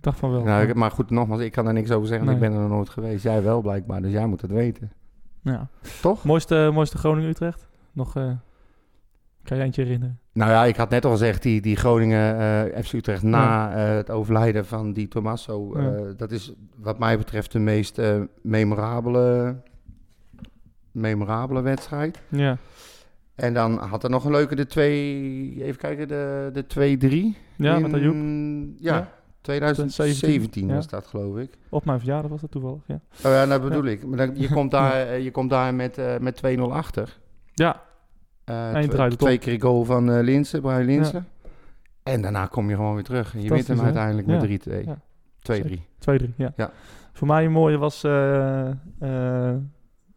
Dacht van wel. Nou, ik- maar goed, nogmaals, ik kan daar niks over zeggen. Nee. Ik ben er nog nooit geweest. Jij wel blijkbaar, dus jij moet het weten. ja. Toch? Mooiste, mooiste Groningen-Utrecht? Nog... eh kan je eentje herinneren? Nou ja, ik had net al gezegd, die, die Groningen eh FC Utrecht na eh, het overlijden van die Tommaso. Ja. dat is wat mij betreft de meest memorabele, memorabele wedstrijd. Ja. En dan had er nog een leuke, de twee, even kijken, de, de 2-3. Ja, in- met. Ja, Ja. 2017 Ja. was dat geloof ik. Op mijn verjaardag was dat toevallig, ja. Oh ja, dat bedoel ik. Maar dan, je, komt daar, eh, je komt daar met, eh, met 2-0 achter. Ja, En tw- het twee keer goal van eh Linsen, Brian Linsen. En daarna kom je gewoon weer terug. En je wint hem hè? uiteindelijk Ja. met 3-2. Ja. 2-3. 2-3, ja. Ja. Voor mij een mooie was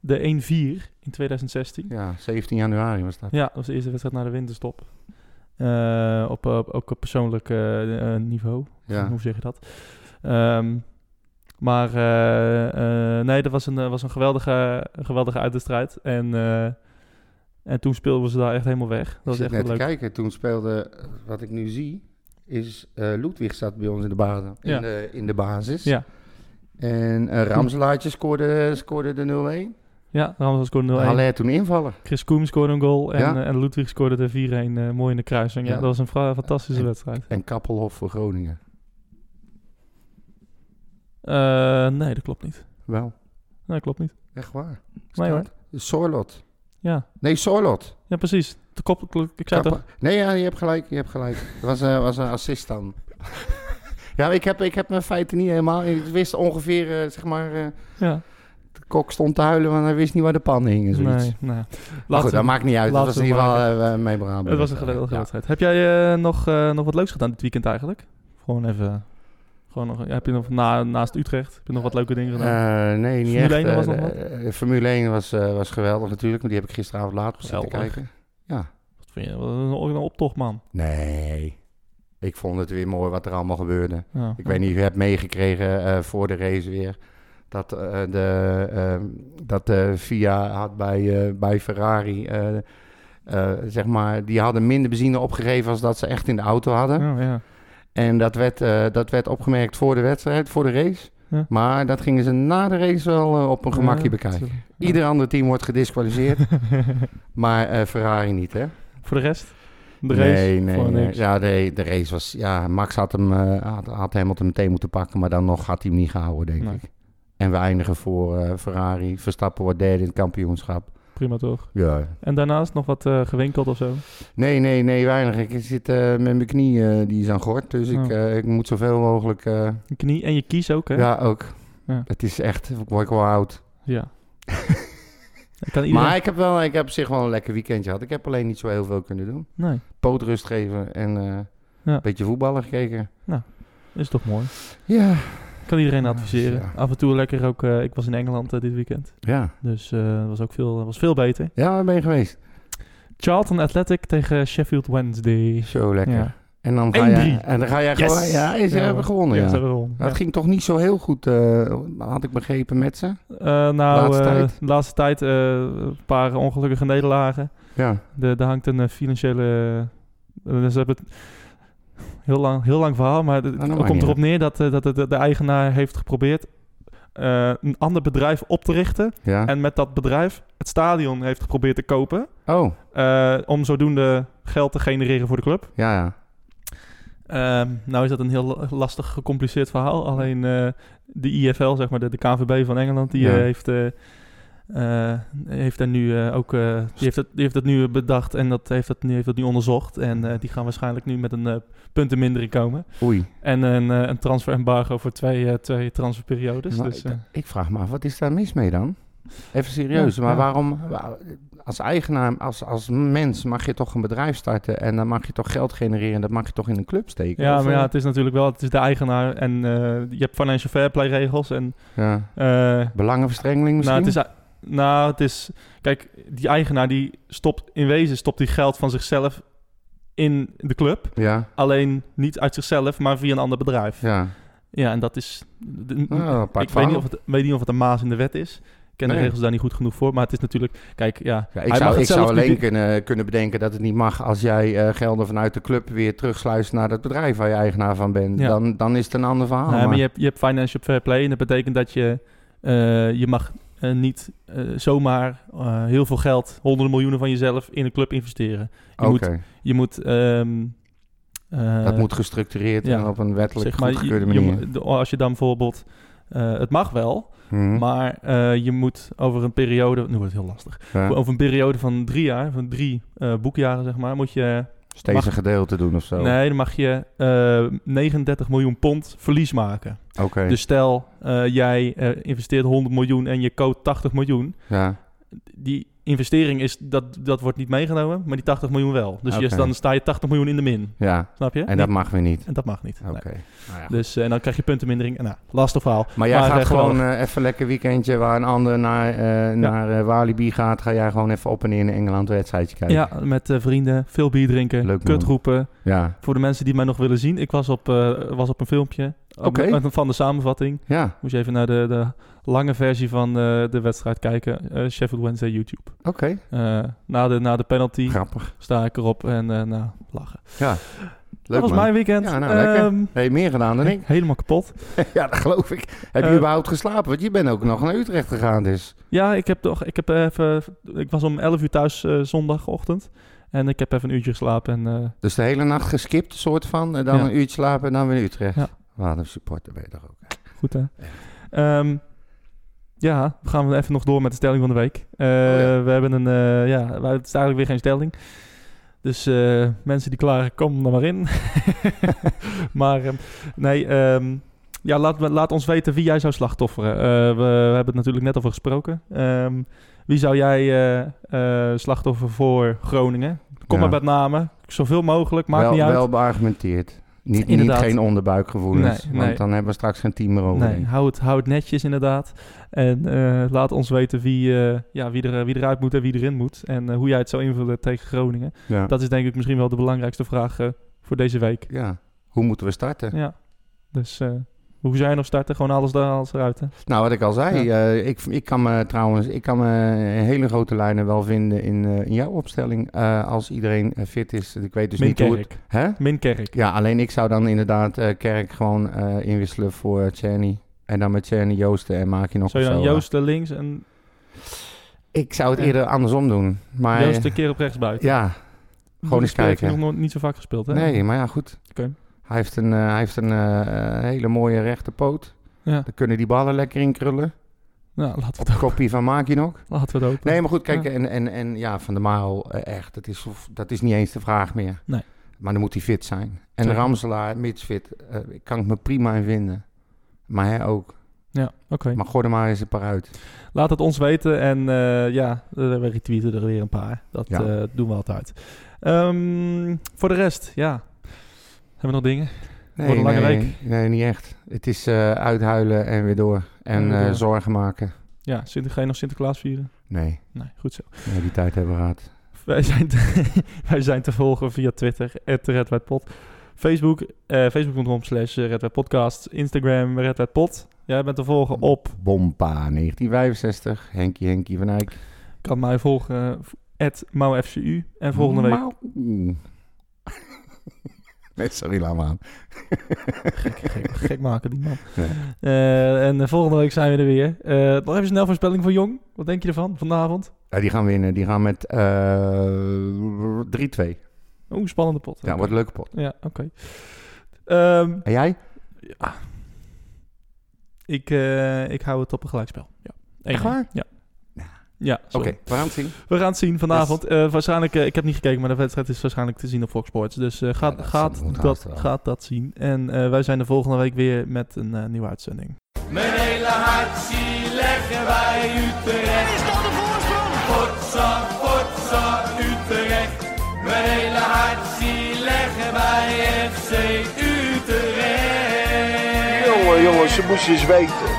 de 1-4 in 2016. Ja, 17 januari was dat. Ja, dat was de eerste wedstrijd na de winterstop. Eh, op, op, ook op persoonlijk eh, eh, niveau. Ja. Hoe zeg je dat? Ehm, maar nee, dat was een, was een geweldige, een geweldige uitwedstrijd. En, en toen speelden ze daar echt helemaal weg. Dat was echt net te leuk. kijken. Toen speelde, wat ik nu zie, is Ludwig staat bij ons in de, basis, in de, in de basis. Ja, En eh Ramselaartje scoorde, scoorde de 0-1. Ja Ramsel scoorde 0-1. Haller toen invaller. Chris Koem scoorde een goal. En, Ja. eh, en Ludwig scoorde de 4-1 eh, mooi in de kruising. Ja, Ja. dat was een fantastische En- wedstrijd. En Kappelhof voor Groningen. Eh, nee, dat klopt niet. Wel, Nee, klopt niet. echt waar. Nee hoor. Sorlot. Ja, Nee, Sorlot. ja precies. De kop, ik zei toch? Nee, ja, je hebt gelijk. Je hebt gelijk. Dat was, eh, was een assist dan. ja, ik heb, ik heb mijn feiten niet helemaal. Ik wist ongeveer, zeg maar... Ja. Kok stond te huilen, want hij wist niet waar de pan hing en zoiets. Nee, nee. Maar goed, dat maakt niet uit. Dat was in ieder geval uh, memorabel. Het was een geweldige wedstrijd. Heb jij eh, nog, eh, nog wat leuks gedaan dit weekend eigenlijk? Gewoon even... Gewoon nog, ja, heb je nog na, naast Utrecht heb je nog wat leuke dingen gedaan? Nee, niet Formule echt. 1 was nog wat? Formule 1 was, was geweldig natuurlijk, maar die heb ik gisteravond laat zitten kijken. Ja. wat vind je? Wat een, optocht, man. Nee. Ik vond het weer mooi wat er allemaal gebeurde. Ja. Ik weet niet of je hebt meegekregen voor de race weer. Dat, eh, de, ehm, dat de FIA had bij, eh, bij Ferrari, eh, zeg maar, die hadden minder benzine opgegeven als dat ze echt in de auto hadden. Ja, ja. En dat werd, dat werd opgemerkt voor de wedstrijd, voor de race. Ja. Maar dat gingen ze na de race wel op een gemakje Ja, bekijken. Ja. Ieder ander team wordt gedisqualificeerd, maar Ferrari niet, hè? Voor de rest? De race? Nee, nee. Ja, de, de race was... Ja, Max had hem, eh, had, had Hamilton meteen moeten pakken, maar dan nog had hij hem niet gehouden, denk Nee. ik. En we eindigen voor eh, Ferrari. Verstappen wordt derde in het kampioenschap. Prima toch? Ja. En daarnaast nog wat eh, gewinkeld of zo? Nee, nee, nee, weinig. Ik zit eh, met mijn knie, die is aan gort. Dus ik, Oh. ik moet zoveel mogelijk... Je knie en je kies ook, hè? ja, ook. Ja. Het is echt... Ik word wel oud. Ja. kan iedereen... Maar ik heb, wel, ik heb op zich wel een lekker weekendje gehad. Ik heb alleen niet zo heel veel kunnen doen. Nee, Pootrust geven en Ja. een beetje voetballen gekeken. is toch mooi. Ja. Kan iedereen Ja, adviseren. ja. Af en toe lekker ook... eh, ik was in Engeland eh, dit weekend. Ja. Dus eh was ook veel, was veel beter. Ja, waar ben je geweest? Charlton Athletic tegen Sheffield Wednesday. Zo lekker. Ja. En dan ga 1-3. jij, en dan ga jij Yes! gewoon... Ja, ze Ja, hebben gewonnen, ja. ze hebben gewonnen. Dat Ja. ging toch niet zo heel goed, had ik begrepen met ze. Nou, Laatste tijd? de laatste tijd een paar ongelukkige nederlagen. Ja. De, er hangt een financiële... ze hebben het heel lang, heel lang verhaal, maar het komt erop neer dat, eh, dat de, de eigenaar heeft geprobeerd eh, een ander bedrijf op te richten. Ja. En met dat bedrijf het stadion heeft geprobeerd te kopen. Oh, eh, om zodoende geld te genereren voor de club. ja, ja. Ehm, nou is dat een heel lastig, gecompliceerd verhaal. Alleen de IFL, zeg maar, de, de KNVB van Engeland, die Ja. heeft, eh, heeft daar nu eh, ook, eh, die, heeft het, die heeft dat nu bedacht en dat heeft dat nu, heeft dat nu onderzocht. En die gaan waarschijnlijk nu met een puntenmindering komen. Oei. En een, een transferembargo voor twee, twee transferperiodes. Maar dus, ik vraag me af, wat is daar mis mee dan? Even serieus, Ja, maar ja. waarom... wa- Als eigenaar, als, als mens mag je toch een bedrijf starten en dan mag je toch geld genereren. Dat mag je toch in een club steken? ja, Of, maar ja, het is natuurlijk wel, het is de eigenaar en je hebt financial fair play regels. En, ja. Belangenverstrengeling misschien? nou, het is, nou, het is, kijk, die eigenaar die stopt, in wezen stopt die geld van zichzelf in de club. Ja, Alleen niet uit zichzelf, maar via een ander bedrijf. ja. Ja, en dat is... de- apart ik weet niet, of het, weet niet of het een maas in de wet is. Ik ken de regels daar niet goed genoeg voor. Maar het is natuurlijk... Kijk, ja... Ja, ik zou, ik zou alleen niet- kunnen, kunnen bedenken dat het niet mag als jij eh, gelden vanuit de club weer terugsluist naar het bedrijf waar je eigenaar van bent. Ja. Dan, dan is het een ander verhaal. Nee, maar maar- je hebt, je hebt financial fair play. En dat betekent dat je... eh, je mag eh, niet eh, zomaar eh, heel veel geld, honderden miljoenen van jezelf, in een club investeren. Je moet... Je moet ehm, eh, dat moet gestructureerd ja, en op een wettelijk zeg maar, goedgekeurde manier. als je dan bijvoorbeeld... het mag wel, Mhm. maar je moet over een periode... Nu wordt het heel lastig. Ja. Over een periode van drie jaar, van drie boekjaren zeg maar, moet je... Steeds mag- een gedeelte doen of zo. Nee, dan mag je eh 39 miljoen pond verlies maken. Oké, Dus stel, eh, jij eh, investeert 100 miljoen en je koopt 80 miljoen. ja. Die investering is, dat, dat wordt niet meegenomen, maar die 80 miljoen wel. Dus je, Oké. dan sta je 80 miljoen in de min. ja. Snap je? En dat mag weer niet. en dat mag niet. Oké. Nee. Nou ja. Dus eh, en dan krijg je puntenmindering. En Nou, lastig verhaal. Maar jij Maar, gaat eh, gewoon eh, even lekker weekendje waar een ander naar, naar eh, Walibi gaat. Ga jij gewoon even op en neer in Engeland een wedstrijdje kijken. Ja, met vrienden, veel bier drinken, Leuk, man. kut roepen. Ja. Voor de mensen die mij nog willen zien, ik was op, was op een filmpje Oké. Van de samenvatting. Ja, Moest je even naar de, de lange versie van eh, de wedstrijd kijken. eh, Sheffield Wednesday YouTube. oké. Eh, na, de, na de penalty Grappig. sta ik erop en nou, lachen. Ja. dat Leuk was man. mijn weekend. Ja, nou. Ehm, Hey, meer gedaan dan ik. Helemaal kapot. ja, dat geloof ik. Heb je überhaupt geslapen? Want je bent ook nog naar Utrecht gegaan dus. Ja, ik heb toch, ik heb even, ik was om 11 uur thuis zondagochtend. En ik heb even een uurtje geslapen en Dus de hele nacht geskipt, soort van. En dan Ja. een uurtje slapen en dan weer Utrecht. Ja. Wat een supporter ben je toch ook. goed hè. Ehm, ja, we gaan even nog door met de stelling van de week. Eh, ja. We hebben een, eh, ja, het is eigenlijk weer geen stelling. Dus eh, mensen die klaar kom er maar in. maar ehm, nee, ehm, ja, laat, laat ons weten wie jij zou slachtofferen. We, we hebben het natuurlijk net over gesproken. Ehm, wie zou jij slachtoffer voor Groningen? Kom Ja. maar met namen. Zoveel mogelijk, maakt wel, niet uit. wel beargumenteerd. Niet, geen onderbuikgevoelens. Nee, want nee. dan hebben we straks geen team meer over. Nee, hou het, hou het netjes inderdaad. En eh, laat ons weten wie, eh, ja, wie, er, wie eruit moet en wie erin moet. En eh, hoe jij het zou invullen tegen Groningen. Ja. Dat is denk ik misschien wel de belangrijkste vraag voor deze week. ja. Hoe moeten we starten? Ja. Dus hoe zou je nog starten? Gewoon alles, er, alles eruit, hè? Nou, wat ik al zei, Ja. eh, ik, ik kan me trouwens, ik kan me in hele grote lijnen wel vinden in, eh, in jouw opstelling. eh, als iedereen fit is. Ik weet dus Min niet hoe het... Kerk. Hè? Min Kerk. Ja, alleen ik zou dan inderdaad Kerk gewoon inwisselen voor Czerny. En dan met Czerny Joosten en maak je nog Zou je of dan zo, Joost eh, links en. Ik zou het Ja. eerder andersom doen. Maar Joost een keer op rechts buiten? ja, gewoon eens kijken. nog nooit- niet zo vaak gespeeld, hè? nee, maar ja, goed. Oké. Hij heeft een, eh, hij heeft een eh, hele mooie rechterpoot. Ja, Daar kunnen die ballen lekker in krullen. nou, laten we het, de kopie van Maak je nog. laten we het open. Nee, maar goed, kijk, Ja. en, en, en ja, Van der Marel, eh, echt, dat is, dat is niet eens de vraag meer. Nee. Maar dan moet hij fit zijn. En Zeker. Ramselaar, mits fit, eh, kan ik me prima in vinden. Maar hij ook. Ja, oké. Maar gooi er maar eens een paar uit. Laat het ons weten en eh, ja, eh, we retweeten er weer een paar. Dat Ja. eh, doen we altijd. Ehm, voor de rest, ja. Hebben we nog dingen? Nee, Wordt een lange nee, week. Nee, niet echt. Het is eh, uithuilen en weer door. En eh, zorgen maken. Ja, Sinter, ga je nog Sinterklaas vieren? Nee, Nee, goed zo. nee, die tijd hebben we gehad. Wij zijn te, wij zijn te volgen via Twitter, @redwhitepod. Facebook, eh facebook.com slash redwhitepodcast. Instagram, redwhitepod. Jij bent te volgen op, Bompa 1965. Henkie Henkie van Eyck. kan mij volgen, at mauFCU. En volgende week. Nee, sorry, laat maar aan. gek, gek, gek maken die man. Eh, en de volgende week zijn we er weer. Eh nog even snel voorspelling van Jong. Wat denk je ervan vanavond? Ja, die gaan winnen. Die gaan met eh 3-2. Oeh, spannende pot. Ja, Oké. wordt een leuke pot. Ja, oké. Ehm, En jij? ja. ik, eh, ik hou het op een gelijkspel. Ja. Echt waar? Ja. Ja, Oké, we gaan het zien. We gaan het zien vanavond. Eh, waarschijnlijk, eh, ik heb niet gekeken, maar de wedstrijd is waarschijnlijk te zien op Fox Sports. Dus eh, gaat, dat gaat, dat, gaat dat zien. En eh, wij zijn de volgende week weer met een eh, nieuwe uitzending. Mijn hele hart zie leggen wij Utrecht. Is dat de voorsprong? Potsa, potsa, Utrecht. Mijn hele hart zie leggen wij FC Utrecht. Jongen, jongens, ze moesten eens weten.